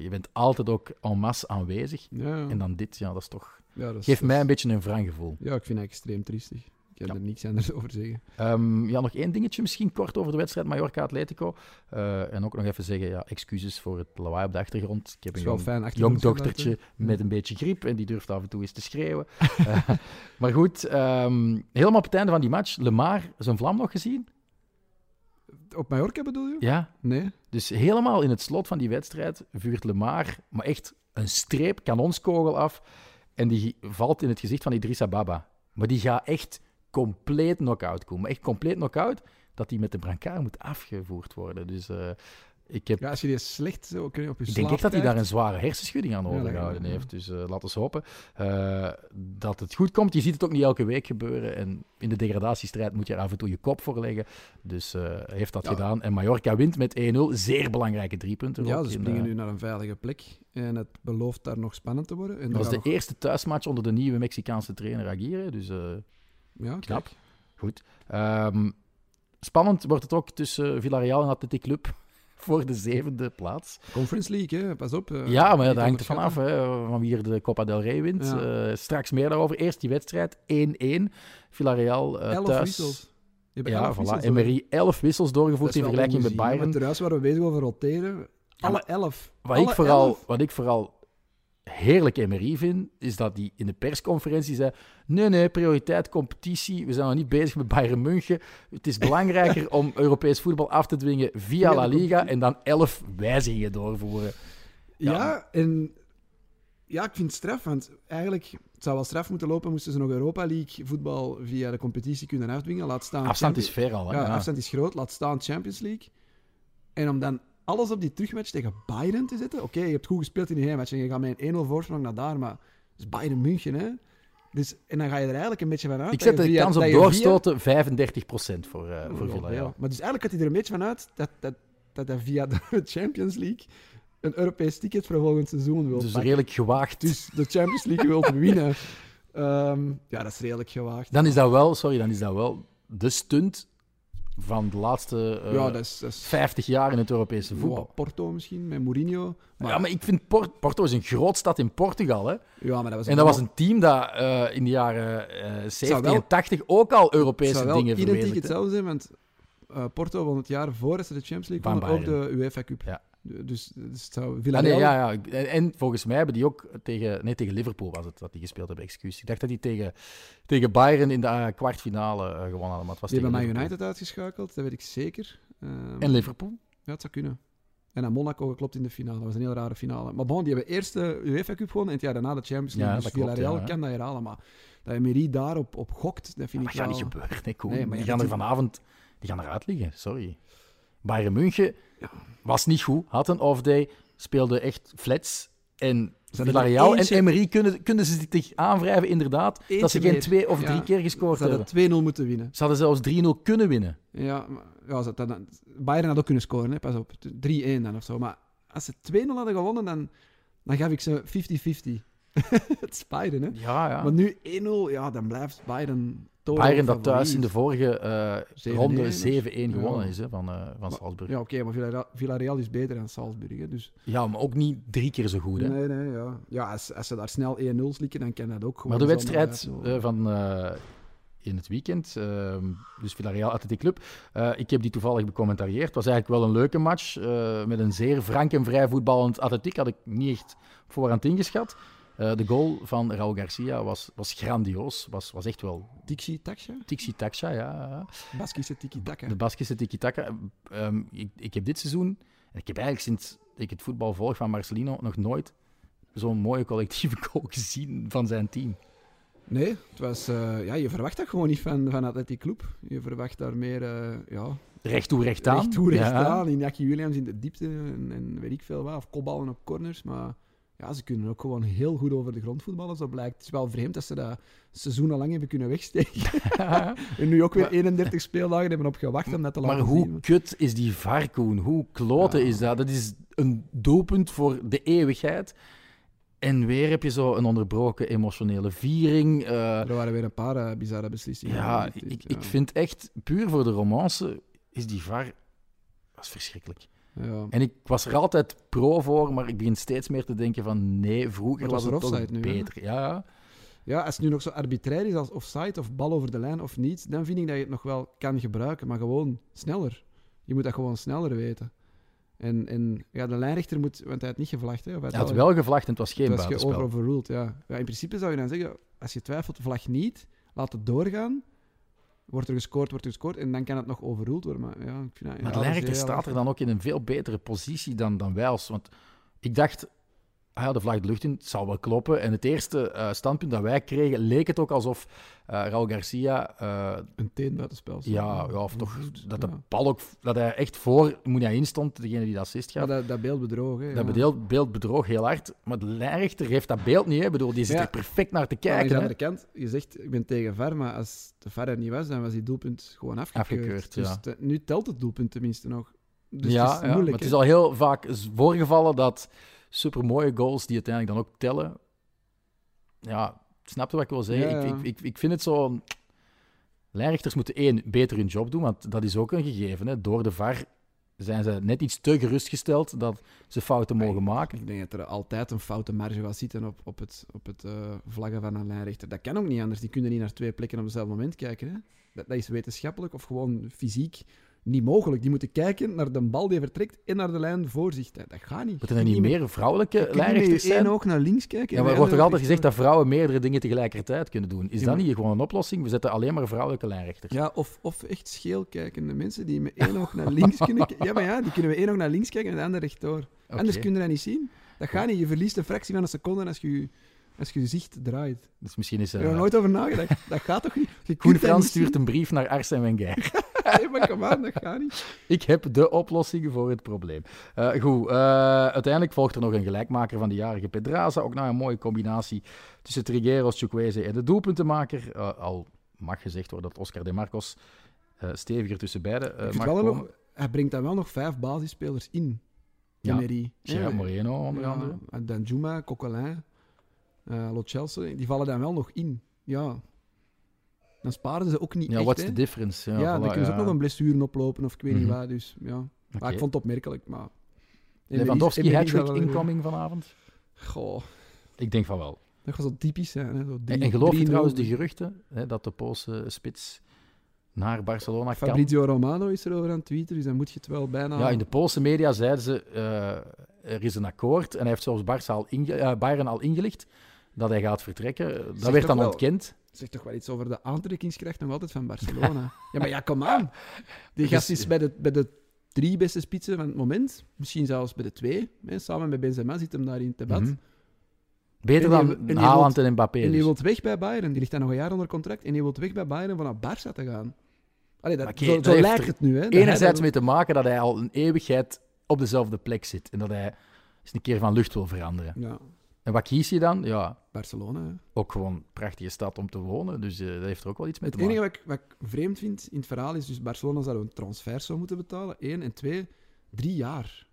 Je bent altijd ook en masse aanwezig. Ja, En dan dit, ja, dat is toch... ja, dat is- Geeft dat mij is- een beetje een wrang gevoel. Ja, ik vind het extreem triestig. Kan Ja. er niks anders over zeggen. Ehm, ja, nog één dingetje misschien kort over de wedstrijd Mallorca-Atletico. Eh, en ook nog even zeggen, ja, excuses voor het lawaai op de achtergrond. Ik heb een jong, jong dochtertje met een beetje griep en die durft af en toe eens te schreeuwen. Eh, maar goed, ehm, helemaal op het einde van die match, Lemar, zijn vlam nog gezien? Op Mallorca bedoel je? Ja, Nee? dus helemaal in het slot van die wedstrijd vuurt Lemar, maar echt een streep, kanonskogel af. En die valt in het gezicht van Idrissa Baba. Maar die gaat echt compleet knock-out komen. Echt compleet knock-out, dat die met de brancard moet afgevoerd worden. Dus eh, ik heb Ja, als je die slecht zo kun je op je ik denk echt dat hij daar een zware hersenschudding aan overgehouden ja. heeft. Dus eh, laten we hopen eh, dat het goed komt. Je ziet het ook niet elke week gebeuren. En in de degradatiestrijd moet je er af en toe je kop voor leggen. Dus hij heeft dat Ja. gedaan. En Mallorca wint met 1-0. Zeer belangrijke drie punten. Ja, ze in, springen nu naar een veilige plek. En het belooft daar nog spannend te worden. En Dat was de nog- eerste thuismatch onder de nieuwe Mexicaanse trainer Aguirre. Dus Ja, knap. kijk. Goed. Ehm, spannend wordt het ook tussen Villarreal en Athletic Club voor de zevende plaats. Conference League, hè. pas op. eh, Ja, maar dat hangt er vanaf van wie er de Copa del Rey wint. Ja. Eh, straks meer daarover. Eerst die wedstrijd, 1-1. Villarreal eh, Elf thuis. wissels. Je Ja, elf voilà. wissels, Emery, 11 wissels doorgevoerd in vergelijking met Bayern. Thuis waren we bezig over roteren. Alle elf. Wat Alle ik, vooral, elf. wat ik vooral heerlijk Emery vind, is dat hij in de persconferentie zei: Nee, nee, prioriteit competitie. We zijn nog niet bezig met Bayern München. Het is belangrijker om Europees voetbal af te dwingen via La Liga en dan 11 wijzigingen doorvoeren. Ja. Ja, en ja, ik vind het straf, want eigenlijk het zou wel straf moeten lopen moesten ze nog Europa League voetbal via de competitie kunnen afdwingen. Laat staan Afstand is ver al. Hè? ja, Ja. afstand is groot, laat staan Champions League. En om dan alles op die terugmatch tegen Bayern te zetten. Oké, je hebt goed gespeeld in die heenmatch en je gaat met een 1-0 voorsprong naar daar, maar het is Bayern München, hè. Dus, en dan ga je er eigenlijk een beetje van uit. Ik zet de via- kans op via- doorstoten 35% voor, eh voor Villarreal. ja. Maar dus eigenlijk gaat hij er een beetje van uit dat, dat, dat hij via de Champions League een Europees ticket voor volgend seizoen wil Dus pakken. redelijk gewaagd. Dus de Champions League wil winnen. Ehm, ja, dat is redelijk gewaagd. Dan is dat wel, sorry, dan is dat wel de stunt van de laatste eh, ja, dat is... Dat is 50 jaar in het Europese voetbal. Ja, Porto misschien, met Mourinho. Maar, ja, maar ik vind Por- Porto is een groot stad in Portugal. Hè? ja, maar dat was En dat was een team dat eh, in de jaren eh 70 wel- en 80 ook al Het Europese zou wel dingen identiek verwezenlijkte. hetzelfde zijn, want eh, Porto won het jaar voor ze de Champions League wonnen ook de UEFA Cup. Ja. Dus, dus het zou Ah, Villarreal... nee, ja, ja. En, en volgens mij hebben die ook tegen, nee, tegen Liverpool was het dat die gespeeld hebben, excuus. Ik dacht dat die tegen, tegen Bayern in de eh, kwartfinale eh, gewonnen hadden, maar het was Die hebben Man. United uitgeschakeld, dat weet ik zeker. Ehm, En Liverpool? Ja, het zou kunnen. En aan Monaco geklopt in de finale. Dat was een heel rare finale. Maar bon, die hebben eerst de UEFA Cup gewonnen en het jaar daarna de Champions League. Ja, dus dat klopt, Villarreal ja. kan dat herhalen. Maar dat Emery daarop op gokt, dat vind dat ik gaat wel... niet gebeuren, nee, Koen. Nee, maar die ja, gaan er vanavond die gaan eruit liggen, sorry. Bayern München was niet goed, had een off-day, speelde echt flats. En Villarreal en Emery kunnen, kunnen ze zich aanwrijven, inderdaad, dat ze geen meer. twee of Ja, drie keer gescoord Ze hebben. hadden 2-0 moeten winnen. Ze hadden zelfs 3-0 kunnen winnen. Ja, maar, ja ze- Bayern had ook kunnen scoren, hè, pas op. 3-1 dan of zo. Maar als ze 2-0 hadden gewonnen, dan, dan gaf ik ze 50-50. het is Bayern, hè. Ja, ja. Maar nu 1-0, ja, dan blijft Bayern toren Bayern dat thuis in de vorige eh 7-1 ronde of- 7-1 gewonnen Ja. is hè, van, eh, van Salzburg. Ja. Ja, oké, maar Villarreal, is beter dan Salzburg, hè, dus... maar ook niet drie keer zo goed. Hè. Nee, nee, ja. Ja, als, als ze daar snel 1-0 slikken, dan kan dat ook gewoon. maar de wedstrijd 5-0. eh, van eh, in het weekend, ehm, dus Villarreal Athletic Club, eh, ik heb die toevallig becommentarieerd. Het was eigenlijk wel een leuke match, eh, met een zeer frank en vrij voetballend atletiek. Had ik niet echt voorhand ingeschat. Eh, de goal van Raúl Garcia was, was grandioos, was, was echt wel Tixi Taxa? tiki-taka, ja. Baskische tiki-taka. De Baskische tiki-taka. Ehm, ik, ik heb dit seizoen, en ik heb eigenlijk sinds ik het voetbal volg van Marcelino nog nooit zo'n mooie collectieve goal gezien van zijn team. Nee, het was, eh, ja, je verwacht dat gewoon niet van, van Athletic Club. Je verwacht daar meer, eh, ja, Recht toe, recht aan. recht toe, recht Ja. aan. Williams in de diepte en, en weet ik veel wat. Of kopballen op corners. Maar ja, ze kunnen ook gewoon heel goed over de grond voetballen, zo blijkt. Het is wel vreemd dat ze dat seizoenenlang hebben kunnen wegsteken. en nu ook weer Maar- 31 speeldagen hebben op gewacht om dat te Maar laten hoe zien. kut is die varkoen? Hoe kloten Ja. is dat? Dat is een doelpunt voor de eeuwigheid. En weer heb je zo een onderbroken emotionele viering. eh, Er waren weer een paar eh, bizarre beslissingen. ja, dit, ik, ja. ik vind echt, puur voor de romance, is die VAR... Dat is verschrikkelijk. Ja. En ik was er altijd pro voor, maar ik begin steeds meer te denken van nee, vroeger Het was was het er toch hè? beter. Ja, Ja, als het nu nog zo arbitrair is als offside of bal over de lijn of niet, dan vind ik dat je het nog wel kan gebruiken, maar gewoon sneller. Je moet dat gewoon sneller weten. En, en ja, de lijnrechter moet, want hij had niet gevlacht. Hè, of hij had wel gevlacht en het was geen het was buitenspel. over overruled, ja. ja. In principe zou je dan zeggen, als je twijfelt, vlag niet, laat het doorgaan. Wordt er gescoord, wordt er gescoord, en dan kan het nog overruled worden. Maar, ja, ik vind dat, Maar ja, staat er dan ook in een veel betere positie dan, dan wij als... Want ik dacht, ah ja, de vlag de lucht in, het zal wel kloppen. En het eerste eh, standpunt dat wij kregen, leek het ook alsof eh Raul Garcia... eh, Een teen buitenspel. ja, ja, of toch dat de bal ook... Dat hij echt voor Mouniain stond, degene die de assist gaf. Ja, dat, dat beeld bedrogen. hè, Dat ja. beeld, beeld bedroog heel hard. Maar de lijnrechter heeft dat beeld niet. Hè. Ik bedoel, die zit er perfect naar te Maar aan kijken. de andere kant, je zegt, ik ben tegen VAR, maar als de VAR er niet was, dan was die doelpunt gewoon afgekeurd. Afgekeurd, dus te- nu telt het doelpunt tenminste nog. Dus ja, het is ja, maar moeilijk. het is al heel vaak voorgevallen dat supermooie goals die uiteindelijk dan ook tellen. Ja, snap je wat ik wil zeggen? Ja, Ik, ja. ik, ik, ik vind het zo. Lijnrechters moeten één beter hun job doen, want dat is ook een gegeven. Hè. Door de VAR zijn ze net iets te gerustgesteld dat ze fouten mogen maken. Ik denk dat er altijd een foute marge gaat zitten op, op het, op het eh, vlaggen van een lijnrechter. Dat kan ook niet anders. Die kunnen niet naar twee plekken op hetzelfde moment kijken. Hè? Dat, dat is wetenschappelijk of gewoon fysiek niet mogelijk. Die moeten kijken naar de bal die vertrekt en naar de lijn voor zich. Dat, dat gaat niet. Moeten er niet meer vrouwelijke lijnrechters met je één zijn? oog naar links kijken. Ja, maar er wordt toch de altijd gezegd dat vrouwen meerdere dingen tegelijkertijd kunnen doen. Is Ja, dat niet gewoon een oplossing? We zetten alleen maar vrouwelijke lijnrechters. Ja, of, of echt scheel kijkende mensen die met één oog naar links kunnen kijken. Ja, maar ja, die kunnen met één oog naar links kijken en de andere rechtdoor. Anders Oké. kun je dat niet zien. Dat gaat niet. Je verliest een fractie van een seconde als je als je, je zicht draait. Dus misschien is heb er nooit over nagedacht. Dat gaat toch niet? Koen dat Frans stuurt een brief naar Arsène Wenger. Nee, maar kom aan, dat gaat niet. Ik heb de oplossing voor het probleem. Eh, goed, eh, uiteindelijk volgt er nog een gelijkmaker van de jarige Pedraza. Ook naar een mooie combinatie tussen Trigueros, Chukwueze en de doelpuntenmaker. Eh, al mag gezegd worden dat Oscar de Marcos eh, steviger tussen eh, mag wel nog, hij brengt dan wel nog vijf basisspelers in. Ja. Emery. Gerard Ja, Moreno onder ja, andere. Danjuma, Coquelin, eh Lo Chelsea, die vallen dan wel nog in. Ja. Dan sparen ze ook niet Ja, echt, what's hè. the difference? Ja, Ja, dan kunnen ze ook nog een blessure oplopen of ik weet Mhm. niet waar. Dus, ja. Oké. Maar ik vond het opmerkelijk. Maar... Lewandowski Emery- hat-trick Emery zal wel- incoming vanavond? Goh, Ik denk van wel. dat gaat zo typisch zijn. Hè? Zo En, drie- en geloof je 3-0. trouwens de geruchten hè, dat de Poolse spits naar Barcelona kan? Fabrizio Romano is erover aan het tweeten, dus dan moet je het wel bijna... Ja, in de Poolse media zeiden ze, eh, er is een akkoord. En hij heeft zelfs Barca al inge- eh, Bayern al ingelicht dat hij gaat vertrekken. Dat Zeg werd dan wel. ontkend. Zegt toch wel iets over de aantrekkingskracht nog altijd van Barcelona. ja, maar ja, kom aan. Die Dus- gast is bij de, bij de drie beste spitsen van het moment. Misschien zelfs bij de twee. Hè. Samen met Benzema zit hem daar in het debat. Mhm. Beter En dan en Haaland en Mbappé. En die dus. wil weg bij Bayern. Die ligt daar nog een jaar onder contract. En die wil weg bij Bayern om naar Barça te gaan. Allee, dat, zo dat lijkt het nu. Hè, dat Enerzijds dan- mee te maken dat hij al een eeuwigheid op dezelfde plek zit. En dat hij eens een keer van lucht wil veranderen. Ja, En wat kies je dan? Ja, Barcelona. hè. ook gewoon een prachtige stad om te wonen. Dus eh, dat heeft er ook wel iets mee Het te maken. enige wat ik, wat ik vreemd vind in het verhaal is dus Barcelona zou een transfer zou moeten betalen. Eén. En twee, drie jaar.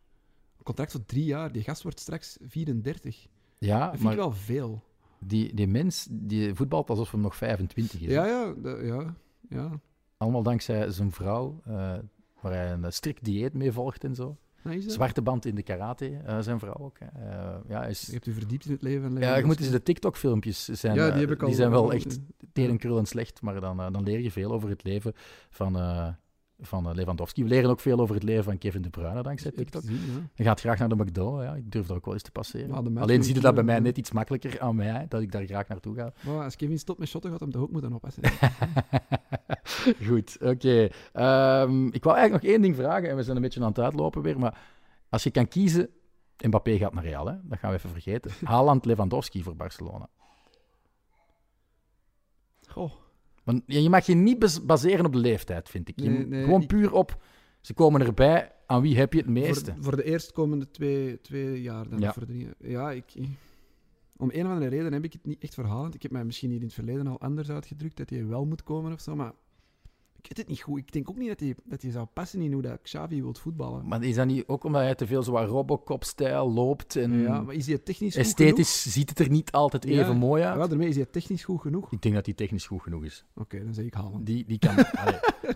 Een contract voor drie jaar. Die gast wordt straks 34. Ja, Dat vind maar ik wel veel. die, die mens die voetbalt alsof hij nog 25 is. Ja, ja, ja, ja. Allemaal dankzij zijn vrouw, eh, waar hij een strikt dieet mee volgt en zo. Nou, dat? Zwarte band in de karate, eh, zijn vrouw ook. Eh, ja, is, Je hebt u verdiept in het leven ja, je moet eens de TikTok-filmpjes zijn. Ja, eh, die heb ik al. zijn wel echt terenkrullend slecht, maar dan, eh, dan leer je veel over het leven van, eh, van eh, Lewandowski. We leren ook veel over het leven van Kevin De Bruyne dankzij TikTok. ja. Je gaat graag naar de McDo, ja. ik durf daar ook wel eens te passeren. De Alleen ziet het dat bij mij net iets makkelijker aan mij, dat ik daar graag naartoe ga. Als Kevin stopt met shotten, gaat hem toch ook moeten oppassen. Goed, oké. Ehm, ik wou eigenlijk nog één ding vragen en we zijn een beetje aan het uitlopen weer. Maar als je kan kiezen, Mbappé gaat naar Real, hè? dat gaan we even vergeten. Haaland, Lewandowski voor Barcelona. Goh, Want je mag je niet bas- baseren op de leeftijd, vind ik. Je Nee, moet nee, gewoon ik- puur op, ze komen erbij, aan wie heb je het meeste? voor, voor de eerstkomende twee, twee jaar dan. Ja. of Voor drie, ja, ik... Om een of andere reden heb ik het niet echt verhalend. Ik heb mij misschien hier in het verleden al anders uitgedrukt, dat hij wel moet komen of zo, maar ik weet het niet goed. Ik denk ook niet dat hij, dat hij zou passen in hoe dat Xavi wil voetballen. Maar is dat niet ook omdat hij te veel zo wat Robocop-stijl loopt en Ja, maar is hij technisch goed esthetisch ziet het er niet altijd Ja. even mooi uit? Ja, daarmee is hij technisch goed genoeg. Ik denk dat hij technisch goed genoeg is. Oké, dan zeg ik halen. Die, die kan...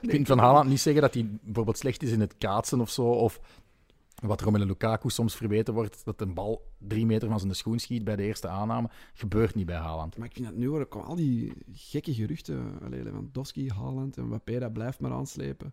Je kunt van Haaland niet zeggen dat hij bijvoorbeeld slecht is in het kaatsen of zo. Of wat Romelu Lukaku soms verweten wordt, dat een bal drie meter van zijn schoen schiet bij de eerste aanname. Gebeurt niet bij Haaland. Maar ik vind dat nu hoor, al die gekke geruchten. Allee, Lewandowski, Haaland en Mbappé, dat blijft maar aanslepen.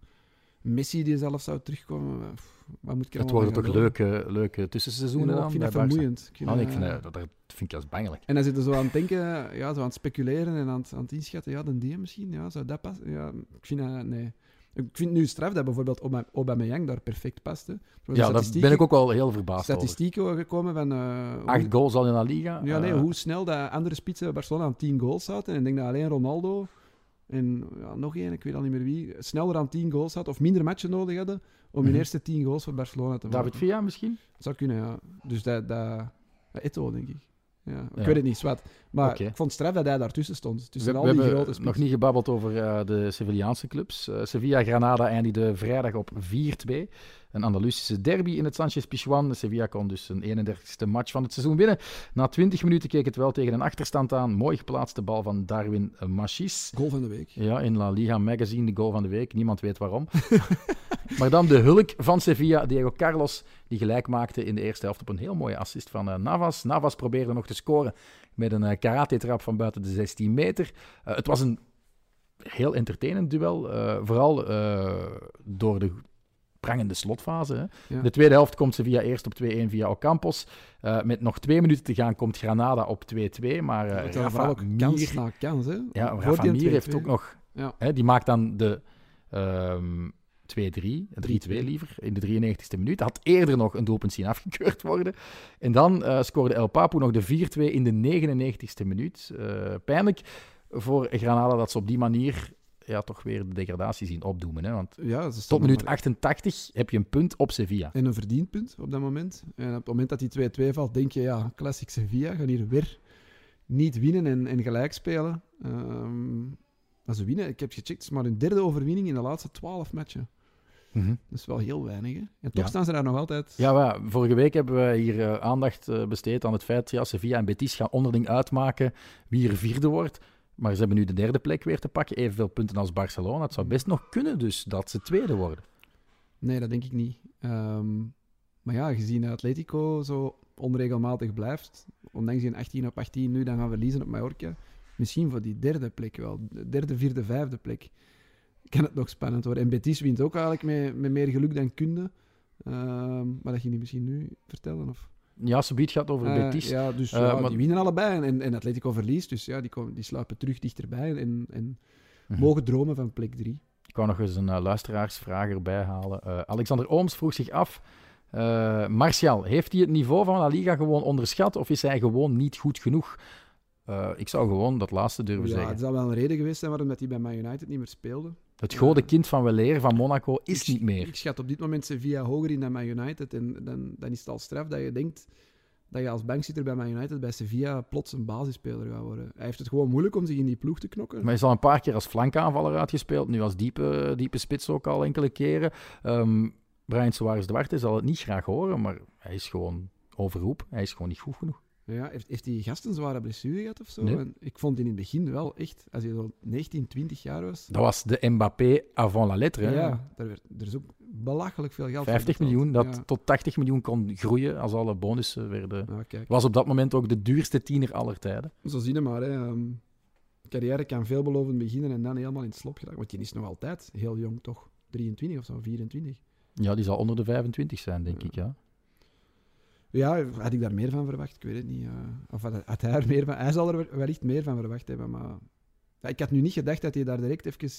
Messi die zelf zou terugkomen. Wat moet ik Het worden toch leuke, leuke tussenseizoenen Ja, dan Ik vind dat vermoeiend. Ik vind Oh, nee, ik vind dat, dat, dat vind ik als bangelijk. En dan zitten ze zo aan het denken, ja, zo aan het speculeren en aan het, aan het inschatten. Ja, dan die misschien, ja, zou dat passen? Ja, ik vind dat, nee. Ik vind nu straf dat bijvoorbeeld Aubame- Aubameyang daar perfect past. Hè. Er worden Ja, daar ben ik ook wel heel verbaasd over. statistieken gekomen van... eh, hoe- Acht goals al in La Liga. Ja, nee, Eh, hoe snel dat andere spitsen bij Barcelona aan 10 goals zaten. En ik denk dat alleen Ronaldo en ja, nog één, ik weet al niet meer wie, sneller aan 10 goals had of minder matchen nodig hadden om hun Mhm. eerste 10 goals voor Barcelona te maken. David Villa misschien? Dat zou kunnen, ja. Dus dat... dat ja, Eto'o, denk ik. Ja, ik Ja. weet het niet, zwart. Maar ik vond het straf dat hij daartussen stond. We, Tussen we al die hebben grote nog spitsen. niet gebabbeld over eh, de Sevillaanse clubs. Eh, Sevilla-Granada eindigde vrijdag op 4-2. Een Andalusische derby in het Sanchez Pizjuan. Sevilla kon dus een 31ste match van het seizoen winnen. Na 20 minuten keek het wel tegen een achterstand aan. Mooi geplaatste bal van Darwin Machis. Goal van de week. Ja, in La Liga Magazine, de goal van de week. Niemand weet waarom. maar dan de hulk van Sevilla, Diego Carlos, die gelijk maakte in de eerste helft op een heel mooie assist van eh, Navas. Navas probeerde nog te scoren met een eh, karate-trap van buiten de 16 meter. Eh, het was een heel entertainend duel, eh, vooral door de prangende slotfase. Hè. Ja. De tweede helft komt Sevilla eerst op 2-1 via Ocampos. Eh, met nog twee minuten te gaan komt Granada op 2-2, maar Het was Rafa ook kans Mir- na kans, hè. ja, Rafa die Mir heeft 2-2. ook nog... Ja. Hè, die maakt dan de ehm 2-3, 3-2 liever, in de 93ste minuut. Had eerder nog een doelpunt zien afgekeurd worden. En dan eh, scoorde El Papu nog de 4-2 in de 99ste minuut. Eh, pijnlijk voor Granada dat ze op die manier ja, toch weer de degradatie zien opdoemen. Hè? Want Ja, tot minuut maar- 88 heb je een punt op Sevilla. En een verdiend punt op dat moment. En op het moment dat die 2-2 valt, denk je, ja, classic Sevilla gaan hier weer niet winnen en, en gelijk spelen. Ehm, maar ze winnen, ik heb gecheckt, het is maar hun derde overwinning in de laatste 12 matchen. Mhm. Dat is wel heel weinig, hè? En toch Ja. staan ze daar nog altijd. Ja, maar vorige week hebben we hier eh, aandacht eh, besteed aan het feit ja, Sevilla en Betis gaan onderling uitmaken wie er vierde wordt. Maar ze hebben nu de derde plek weer te pakken, evenveel punten als Barcelona. Het zou best nog kunnen dus dat ze tweede worden. Nee, dat denk ik niet. Ehm, maar ja, gezien dat Atletico zo onregelmatig blijft, ondanks die 18 op 18 nu dan gaan verliezen op Mallorca, misschien voor die derde plek wel, de derde, vierde, vijfde plek, kan het nog spannend worden. En Betis wint ook eigenlijk met, met meer geluk dan kunde. Ehm, maar dat ging je misschien nu vertellen? Of? Ja, Sabiet gaat over Eh, Betis. ja, dus Eh, ja, maar- die winnen allebei en, en Atletico verliest. Dus ja, die, komen, die sluipen terug dichterbij en, en Mhm. mogen dromen van plek 3. Ik wou nog eens een eh, luisteraarsvraag erbij halen. Alexander Ooms vroeg zich af. Martial, heeft hij het niveau van La Liga gewoon onderschat of is hij gewoon niet goed genoeg? Ik zou gewoon dat laatste durven Ja, zeggen. het zal wel een reden geweest zijn waarom dat hij bij Man United niet meer speelde. Het goede Ja. kind van Weleer van Monaco is Ik- niet meer. Ik schat op dit moment Sevilla hoger in dan Man United. En dan, dan is het al straf dat je denkt dat je als bankzitter bij Man United bij Sevilla plots een basisspeler gaat worden. Hij heeft het gewoon moeilijk om zich in die ploeg te knokken. Maar hij is al een paar keer als flankaanvaller uitgespeeld. Nu als diepe, diepe spits ook al enkele keren. Ehm Brian Suarez Duarte zal het niet graag horen, maar hij is gewoon overroep. Hij is gewoon niet goed genoeg. Ja, heeft, heeft hij gast een zware blessure gehad of zo? Nee. En ik vond die in het begin wel echt, als hij zo 19, 20 jaar was. Dat was de Mbappé avant la lettre. hè. ja, daar werd, er is ook belachelijk veel geld voor 50 betaald. miljoen, dat Ja. tot 80 miljoen kon groeien als alle bonussen werden. Ja, kijk. Was op dat moment ook de duurste tiener aller tijden. Zo zie je maar. Hè. Ehm, carrière kan veelbelovend beginnen en dan helemaal in het slop geraken. Want die is nog altijd heel jong, toch? 23 of zo, 24. Ja, die zal onder de 25 zijn, denk ik. Ja. Ja, had ik daar meer van verwacht? Ik weet het niet. eh. of had, had hij er meer van... Hij zal er wellicht meer van verwacht hebben, maar... Ja, ik had nu niet gedacht dat hij daar direct even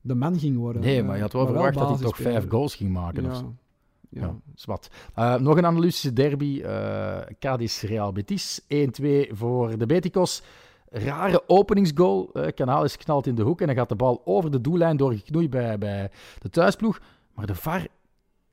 de man ging worden. Nee, Eh, maar je had wel verwacht dat hij toch vijf goals ging maken. of Ja, zo. ja. Ja, zwart. Eh, nog een Andalusische derby. eh Cadiz Real Betis. 1-2 voor de Beticos. Rare openingsgoal. Kanaal is knalt in de hoek en dan gaat de bal over de doellijn doorgeknoeid bij, bij de thuisploeg. Maar de VAR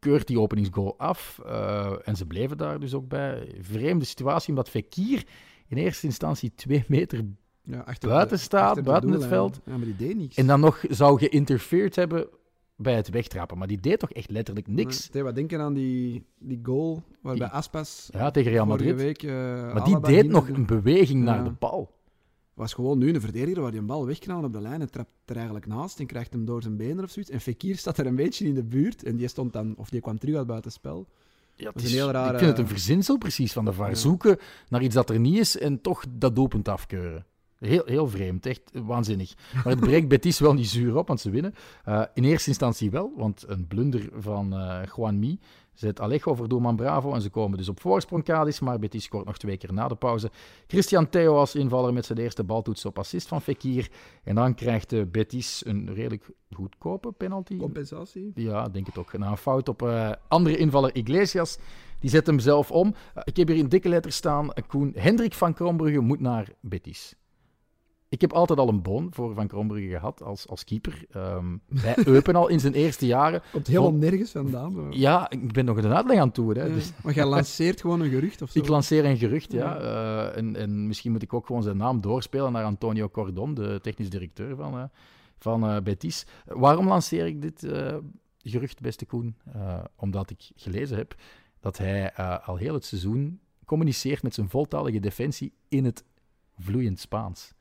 keurt die openingsgoal af. eh, en ze bleven daar dus ook bij. Vreemde situatie, omdat Fekir in eerste instantie twee meter Ja, Buiten de- staat, buiten het veld. Ja, maar die deed niks. en dan nog zou geïnterfered hebben bij het wegtrappen. Maar die deed toch echt letterlijk niks. Wat denken aan die, die goal waarbij Aspas Ja, tegen Real Madrid. week... eh, Maar die deed nog een beweging naar de bal. Was gewoon nu een verdediger waar die een bal wegknalt op de lijn en trapt er eigenlijk naast en krijgt hem door zijn benen of zoiets. En Fekir staat er een beetje in de buurt en die stond dan, of die kwam terug uit buitenspel. Ja, het is heel rare- Ik vind het een verzinsel precies van de VAR. Ja. Zoeken naar iets dat er niet is en toch dat doelpunt afkeuren. Heel, heel vreemd, echt waanzinnig. Maar het breekt Betis wel niet zuur op, want ze winnen. Eh, in eerste instantie wel, want een blunder van eh Juan Mi zet Alejo voor doelman Bravo en ze komen dus op voorsprong Cadiz, maar Betis scoort nog twee keer na de pauze. Christian Theo als invaller met zijn eerste baltoets op assist van Fekir. En dan krijgt eh, Betis een redelijk goedkope penalty. Compensatie. Ja, denk het ook. Na een fout op eh, andere invaller Iglesias. Die zet hem zelf om. Eh, ik heb hier in dikke letters staan, Koen. Hendrik van Krombrugge moet naar Betis. Ik heb altijd al een boon voor Van Krombrugge gehad als, als keeper. Ehm, bij Eupen al in zijn eerste jaren. Komt helemaal nergens vandaan. maar- Ja, ik ben nog een uitleg aan toe. Hè. Ja, Dus Maar jij lanceert gewoon een gerucht of zo. ik lanceer een gerucht, ja. Ja. Eh, en, en misschien moet ik ook gewoon zijn naam doorspelen naar Antonio Cordon, de technisch directeur van, eh, van eh, Betis. Waarom lanceer ik dit gerucht, beste Koen? Omdat ik gelezen heb dat hij al heel het seizoen communiceert met zijn voltalige defensie in het vloeiend Spaans.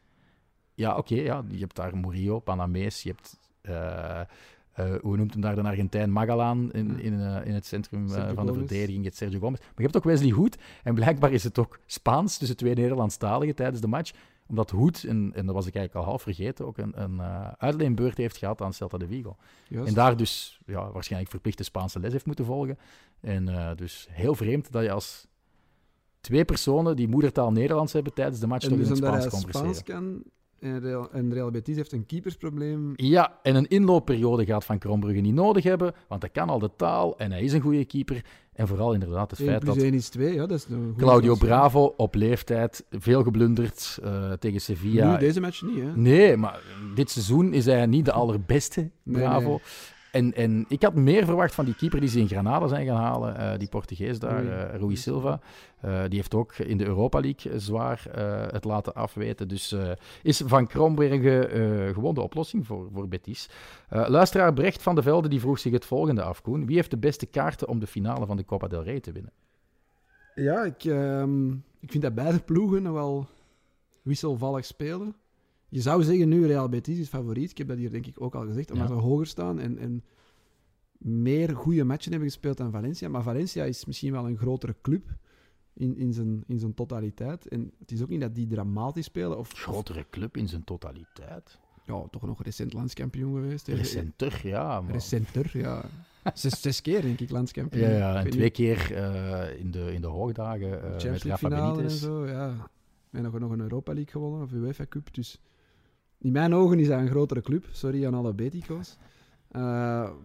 Ja, oké, ja, je hebt daar Murillo, Panamees, je hebt... eh, eh, hoe noemt hem daar de Argentijn? Magalaan in, in, eh, in het centrum van de verdediging. Je hebt Sergio Gomez. Maar je hebt ook Wesley Hoed. En blijkbaar is het ook Spaans tussen twee Nederlandstaligen tijdens de match. Omdat Hoed, en, en dat was ik eigenlijk al half vergeten, ook een, een uitleenbeurt heeft gehad aan Celta de Vigo. En daar dus ja, waarschijnlijk verplichte Spaanse les heeft moeten volgen. En dus heel vreemd dat je als twee personen die moedertaal Nederlands hebben tijdens de match En toch dus in het Spaans. Spaans kan, En Real, en Real Betis heeft een keepersprobleem. Ja, en een inloopperiode gaat Van Krombrugge niet nodig hebben, want hij kan al de taal en hij is een goede keeper. En vooral inderdaad het 1 feit dat 1 is 2, ja, dat is een Claudio. Bravo op leeftijd, veel geblunderd eh, tegen Sevilla. Nu, deze match niet, hè. Nee, maar dit seizoen is hij niet de allerbeste, Nee, Bravo. nee. En, en ik had meer verwacht van die keeper die ze in Granada zijn gaan halen, eh, die Portugees daar, Rui. eh Rui Silva. Eh, die heeft ook in de Europa League zwaar eh, het laten afweten. Dus eh, is Van Krombergen eh, gewoon de oplossing voor, voor Betis. Eh, luisteraar Brecht van de Velde die vroeg zich het volgende af, Koen. Wie heeft de beste kaarten om de finale van de Copa del Rey te winnen? Ja, ik, ehm, ik vind dat beide ploegen wel wisselvallig spelen. Je zou zeggen nu Real Betis is favoriet. Ik heb dat hier denk ik ook al gezegd. Omdat Ja. ze hoger staan en, en meer goede matchen hebben gespeeld dan Valencia. Maar Valencia is misschien wel een grotere club in, in, zijn, in zijn totaliteit. En het is ook niet dat die dramatisch spelen. Of, Grotere club in zijn totaliteit. ja, toch nog recent landskampioen geweest. hè. Recenter, ja. Recenter, ja. Zes, zes keer denk ik landskampioen. Ja, ja, en twee niet. keer eh, in, de, in de hoogdagen eh, met Champions League Rafa finale en zo, ja. En nog, nog een Europa League gewonnen, of UEFA Cup. Dus in mijn ogen is dat een grotere club. Sorry aan alle Betico's. Eh,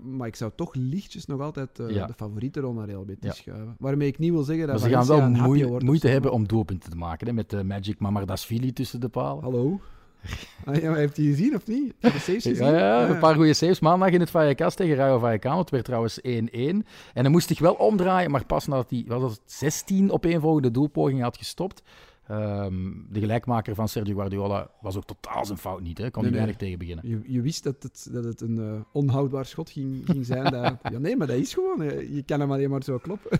maar ik zou toch lichtjes nog altijd eh, Ja. de favoriete rol naar Real Betis Ja. schuiven. Waarmee ik niet wil zeggen dat Maar ze gaan wel moeite, wordt hebben om doelpunten te maken. Hè, met de Magic Mamardashvili tussen de palen. Hallo? Ah, ja, heeft hij gezien of niet? Heb je de saves gezien? Ja, ja, Ah, een paar goede saves. Maandag in het Vallecas tegen Rayo Vallecano. Het werd trouwens 1-1. En dan moest zich wel omdraaien, maar pas nadat hij was dat 16 opeenvolgende doelpogingen had gestopt. Ehm, de gelijkmaker van Sergio Guardiola was ook totaal zijn fout niet. Hè. Kon Nee, tegen beginnen. Je, je wist dat het, dat het een eh, onhoudbaar schot ging, ging zijn. dat, ja, nee, maar dat is gewoon. eh, Je kan hem alleen maar zo kloppen.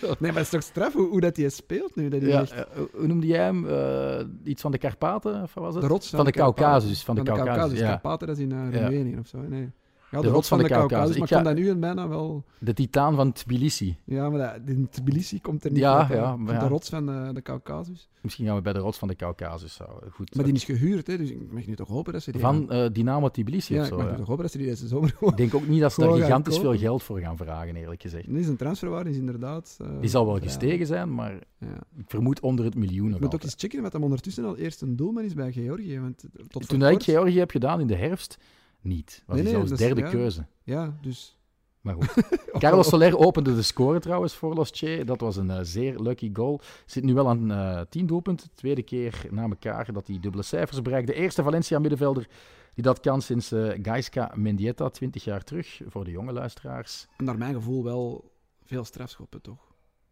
nee, maar het is toch straf hoe, hoe dat hij speelt nu. Dat hij Ja, echt- eh, hoe noemde jij hem? Eh, iets van de Karpaten? Of was het? De rots van de. Caucasus. Van de Caucasus, Caucasus. ja. Karpaten, dat is in. Roemenië of zo. Nee. Ja, De rots van de Caucasus. Maar Ik ik vond dat nu een bijna wel... De titaan van Tbilisi. Ja, maar dat, in Tbilisi komt er niet Ja, uit, ja, Ik maar. De rots van de, de Caucasus. Misschien gaan we bij de rots van de Caucasus. Goed. Maar die is gehuurd, hè, dus ik mag nu toch hopen dat ze die... Van eh, Dynamo Tbilisi ja, of ik zo. mag ja. nu toch hopen dat ze die deze zomer. Ik denk ook niet dat ze daar gigantisch veel geld voor gaan vragen, eerlijk gezegd. Nee, zijn transferwaarde is inderdaad... eh, Die zal wel gestegen zijn, maar Ja. ik vermoed onder het miljoen Je nog moet ook eens checken wat hem ondertussen al eerst een doelman is bij Georgië. Want tot Toen ik Georgië heb gedaan in de herfst, niet. Was Nee, nee, zelfs is- derde ja. keuze. Ja, dus... Maar goed. Carlos Soler opende de score trouwens voor Los Che. Dat was een eh, zeer lucky goal. Zit nu wel aan eh 10 doelpunten. Tweede keer na elkaar dat hij dubbele cijfers bereikt. De eerste Valencia-middenvelder die dat kan sinds eh Gaisca Mendieta, 20 jaar terug. Voor de jonge luisteraars. Naar mijn gevoel wel veel strafschoppen, toch?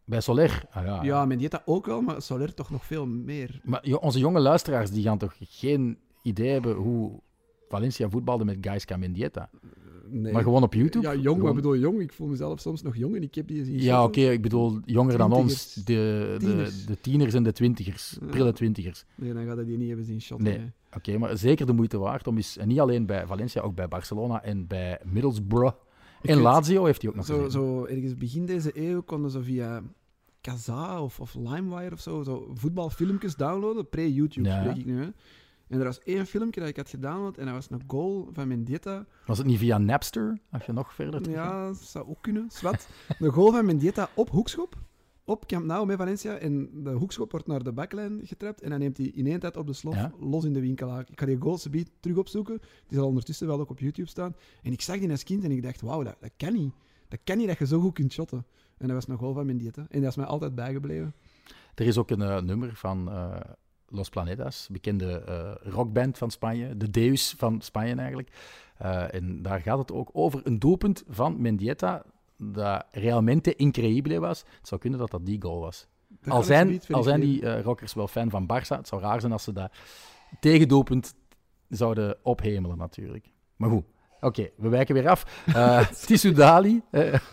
Bij Soler. Ah, ja, Ja, Mendieta ook wel, maar Soler toch nog veel meer. Maar onze jonge luisteraars die gaan toch geen idee hebben hoe Valencia voetbalde met Gaisca Mendieta. Nee. Maar gewoon op YouTube. Ja, jong, maar bedoel jong. Ik voel mezelf soms nog jong en ik heb die zien Ja, oké, ik bedoel jonger dan ons. De, de, Tieners. de tieners en de twintigers. Ja. Prille twintigers. Nee, dan gaat hij die niet hebben zien shotten. Nee. Oké, maar zeker de moeite waard om eens, en niet alleen bij Valencia, ook bij Barcelona en bij Middlesbrough. Ik En weet- Lazio heeft hij ook nog Zo, gezien. zo ergens begin deze eeuw konden ze via Kazaa of, of LimeWire of zo, zo voetbalfilmpjes downloaden. Pre-YouTube Ja. spreek ik nu. Hè. En er was één filmpje dat ik had gedownload en dat was een goal van Mendieta. Was het niet via Napster, als je nog verder terug? Ja, dat zou ook kunnen. Zwat. De goal van Mendieta op hoekschop. Op Camp Nou met Valencia. En de hoekschop wordt naar de backlijn getrapt. En dan neemt hij in één tijd op de slof Ja. los in de winkelaar. Ik ga die goal subiet terug opzoeken. Die zal ondertussen wel ook op YouTube staan. En ik zag die als kind en ik dacht, wauw, dat, dat kan niet. Dat kan niet dat je zo goed kunt shotten. En dat was een goal van Mendieta. En dat is mij altijd bijgebleven. Er is ook een eh, nummer van eh, Los Planetas, bekende eh, rockband van Spanje, de Deus van Spanje eigenlijk. Eh, en daar gaat het ook over een doelpunt van Mendieta dat realmente increïble was. Het zou kunnen dat dat die goal was. Dat Al zijn, al zijn die eh, rockers wel fan van Barça, het zou raar zijn als ze dat tegendoelpunt zouden ophemelen natuurlijk. Maar goed, oké, we wijken weer af. Tissou Dali,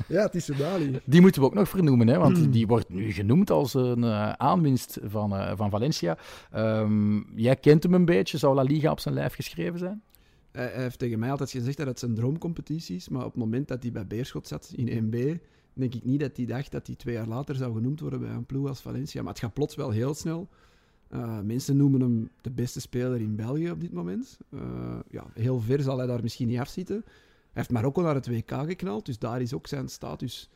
Ja, het is Soudali. die moeten we ook nog vernoemen, hè, Hmm. want die wordt nu genoemd als een eh, aanwinst van, eh, van Valencia. Ehm, jij kent hem een beetje, zou La Liga op zijn lijf geschreven zijn? Hij, hij heeft tegen mij altijd gezegd dat het zijn droomcompetitie is, maar op het moment dat hij bij Beerschot zat in 1B, denk ik niet dat hij dacht dat hij twee jaar later zou genoemd worden bij een ploeg als Valencia. Maar het gaat plots wel heel snel. Uh, mensen noemen hem de beste speler in België op dit moment. Uh, ja, heel ver zal hij daar misschien niet afzitten. Hij heeft Marokko naar het WK geknald, dus daar is ook zijn status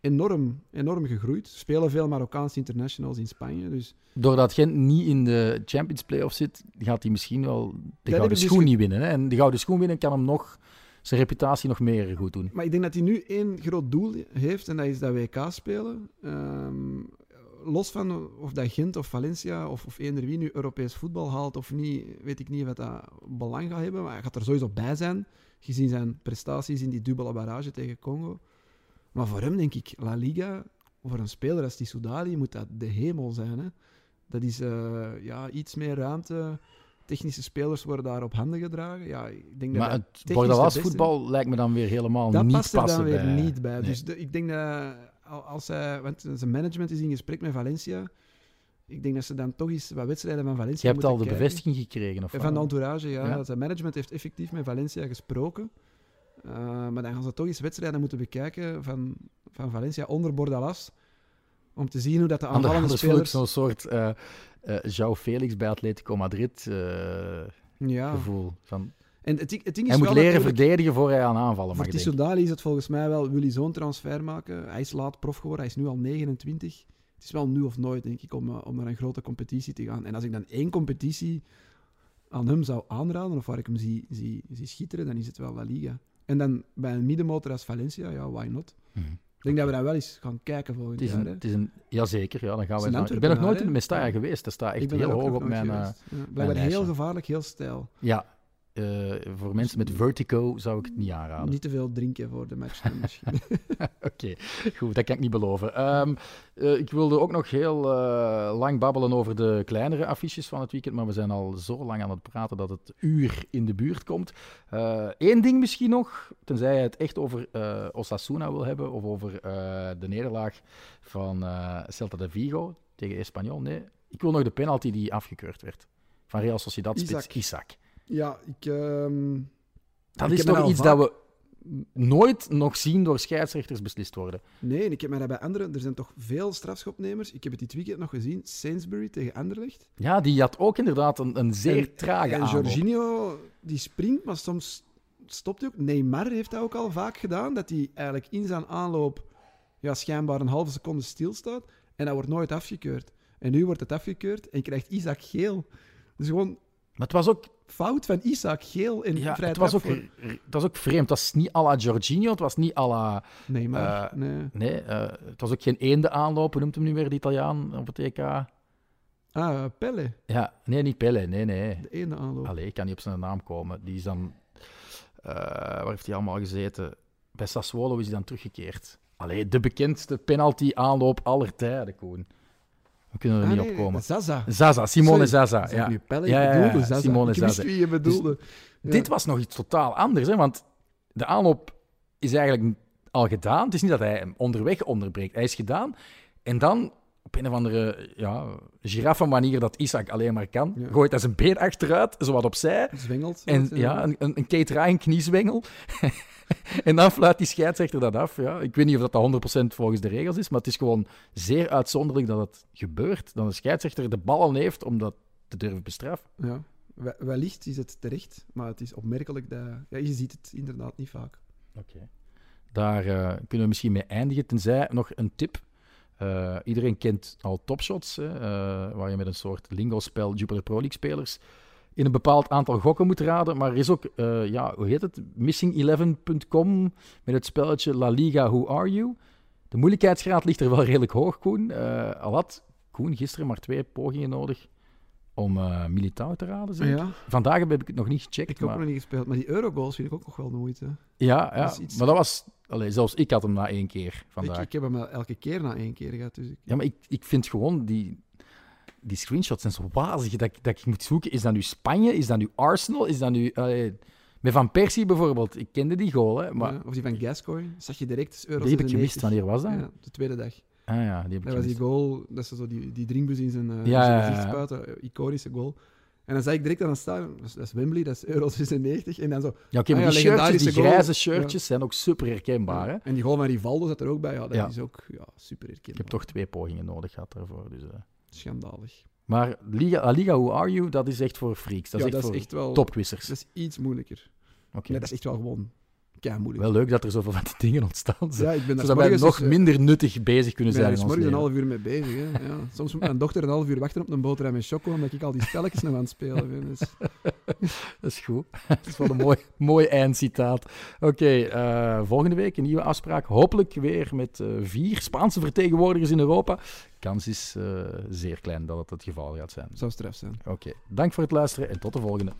enorm, enorm gegroeid. Er spelen veel Marokkaanse internationals in Spanje. Dus Doordat Gent niet in de Champions Playoffs zit, gaat hij misschien wel de gouden dus schoen niet winnen. Hè? En de gouden schoen winnen kan hem nog zijn reputatie nog meer goed doen. Maar ik denk dat hij nu één groot doel heeft en dat is dat WK spelen. Ehm, los van of dat Gent of Valencia of, of eender wie nu Europees voetbal haalt of niet, weet ik niet wat dat belang gaat hebben. Maar hij gaat er sowieso bij zijn, gezien zijn prestaties in die dubbele barrage tegen Congo. Maar voor hem denk ik, La Liga, voor een speler als die Soudali, moet dat de hemel zijn. Hè? Dat is eh, ja, iets meer ruimte. Technische spelers worden daar op handen gedragen. Ja, ik denk dat Maar dat het Bordalas voetbal lijkt me dan weer helemaal dat niet past er passen dan weer niet bij. Nee. Dus de- ik denk dat als hij, want zijn management is in gesprek met Valencia. Ik denk dat ze dan toch eens wat wedstrijden van Valencia Je hebt al de kijken. bevestiging gekregen? Of Van de entourage, ja. Ja. Zijn management heeft effectief met Valencia gesproken. Uh, maar dan gaan ze toch eens wedstrijden moeten bekijken van, van Valencia onder Bordalas. Om te zien hoe dat de aanvallende Anders spelers... zo'n soort eh eh João Felix bij Atletico Madrid eh, Ja. gevoel. Van, En het, het ding is hij moet leren verdedigen voor hij aan aanvallen Voor mag denken. Tissoudali is het volgens mij wel, wil hij zo'n transfer maken. Hij is laat prof geworden, hij is nu al 29. Het is wel nu of nooit, denk ik, om, eh, om naar een grote competitie te gaan. En als ik dan één competitie aan hem zou aanraden, of waar ik hem zie, zie, zie schitteren, dan is het wel La Liga. En dan bij een middenmotor als Valencia, ja, why not? Mhm. Ik denk dat we dan wel eens gaan kijken volgend Het is jaar. een, het is een, jazeker, ja, dan gaan we naar- Ik ben nog nooit in de Mestalla geweest. Dat staat echt heel daar hoog op mijn... eh, geweest. Ja, Blijkbaar heel gevaarlijk, heel stijl. ja, eh, voor mensen met vertigo zou ik het niet aanraden. Niet te veel drinken voor de match dan misschien. Oké, goed, dat kan ik niet beloven. Ehm, eh, ik wilde ook nog heel eh, lang babbelen over de kleinere affiches van het weekend, maar we zijn al zo lang aan het praten dat het uur in de buurt komt. Eén ding misschien nog, tenzij je het echt over Osasuna wil hebben of over de nederlaag van Celta de Vigo tegen Espanyol. Nee, ik wil nog de penalty die afgekeurd werd van Real Sociedad spits Isaac. Ja, ik... ehm, Dat Ik is toch iets dat we nooit nog zien door scheidsrechters beslist worden. Nee, en ik heb mij bij anderen... Er zijn toch veel strafschopnemers. Ik heb het dit weekend nog gezien. Sainsbury tegen Anderlecht. Ja, die had ook inderdaad een, een zeer En- trage En. Jorginho, die springt, maar soms stopt hij ook. Neymar heeft dat ook al vaak gedaan. Dat hij eigenlijk in zijn aanloop ja, schijnbaar een halve seconde stilstaat. En dat wordt nooit afgekeurd. En nu wordt het afgekeurd en krijgt Isaac geel. Dus gewoon Maar het was ook, fout van Isaac geel en ja, het was ook, voor het was ook vreemd. Het was niet à la Jorginho, het was niet à la... Neymar. eh, nee. Nee, eh, het was ook geen eende aanloop. Hoe noemt hem nu weer, de Italiaan op het EK? Ah, Pelle. Ja, nee, niet Pelle, nee, nee. De ene aanloop. Allee, ik kan niet op zijn naam komen. Die is dan... eh, waar heeft hij allemaal gezeten? Bij Sassuolo is hij dan teruggekeerd. Allee, de bekendste penalty-aanloop aller tijden, Koen. We kunnen er Ah, niet nee, op komen. Zaza. Zaza, Simone Sorry. Zaza. Ja. nu Pelle, Ja, ik ja, ja, bedoelde Zaza. Simone ik Zaza. wie je bedoelde. Dit was nog iets totaal anders, hè? want de aanloop is eigenlijk al gedaan. Het is niet dat hij hem onderweg onderbreekt. Hij is gedaan. En dan, op een of andere ja, giraffenmanier dat Isaac alleen maar kan, Ja. gooit hij zijn been achteruit, zo wat opzij. Zwengelt. En ja, een, een, een Kate Ryan kniezwengel. en dan fluit die scheidsrechter dat af. Ja. Ik weet niet of dat 100% volgens de regels is, maar het is gewoon zeer uitzonderlijk dat het gebeurt. Dat een scheidsrechter de ballen heeft om dat te durven bestraffen. Ja, we- wellicht is het terecht, maar het is opmerkelijk dat... Ja, je ziet het inderdaad niet vaak. Oké. Daar eh, kunnen we misschien mee eindigen. Tenzij nog een tip. Eh, iedereen kent al topshots, hè, eh, waar je met een soort lingo-spel Jupiter Pro League spelers in een bepaald aantal gokken moet raden. Maar er is ook, eh, ja, hoe heet het? Missing11.com met het spelletje La Liga Who Are You. De moeilijkheidsgraad ligt er wel redelijk hoog, Koen. Al had Koen gisteren maar twee pogingen nodig om Militao te raden. Ja, Vandaag heb ik het nog niet gecheckt. ik heb ook maar... nog niet gespeeld. Maar die Eurogoals vind ik ook nog wel de moeite. Ja, ja. Dat is iets- maar dat was... Allee, zelfs ik had hem na één keer vandaag. Ik, ik heb hem elke keer na één keer gehad. Dus ik... Ja, maar ik, ik vind gewoon die, die screenshots zijn zo wazig dat, ik- dat ik moet zoeken. Is dat nu Spanje? Is dat nu Arsenal? Is dat nu... allee, met Van Persie bijvoorbeeld. Ik kende die goal, hè. Maar Ja, of die van Gascoigne. Zag je direct, euro die heb ik 96. gemist. Wanneer was dat? Ja, de tweede dag. Ah ja, die heb ik Dat was die goal, dat ze zo die, die drinkbus in zijn, eh, Ja, in zijn ja, ja, gezicht ja. spuiten. eh, Iconische goal. En dan zag ik direct aan het staan, dat is, Wembley, dat is euro 96. En dan zo... Ja, oké, maar Ah ja, die shirtjes, die grijze shirtjes zijn ook super herkenbaar, hè. En die goal van Rivaldo zat er ook bij. Ja, dat Ja. is ook ja, super herkenbaar. Ik heb toch twee pogingen nodig gehad daarvoor. Dus, eh. Schandalig. Maar Liga, La Liga Who Are You, dat is echt voor freaks. Dat ja, is echt dat voor is echt wel... topquissers. Dat is iets moeilijker. Oké. Nee, dat is echt wel gewoon moeilijk. Wel leuk dat er zoveel van die dingen ontstaan zijn. ja, ik ben Zodat wij nog dus, eh, minder nuttig bezig kunnen Ik ben zijn er in ons morgens een half uur mee bezig. Hè. Ja. Soms moet mijn dochter een half uur wachten op een boterham met choco, omdat ik al die spelletjes nog aan het spelen ben. Dus, Dat is goed. Dat is wel een mooi, mooi eindcitaat. Oké, eh, volgende week een nieuwe afspraak. Hopelijk weer met eh, vier Spaanse vertegenwoordigers in Europa. Kans is zeer klein dat het het geval gaat zijn. zou straf zijn. Oké, dank voor het luisteren en tot de volgende.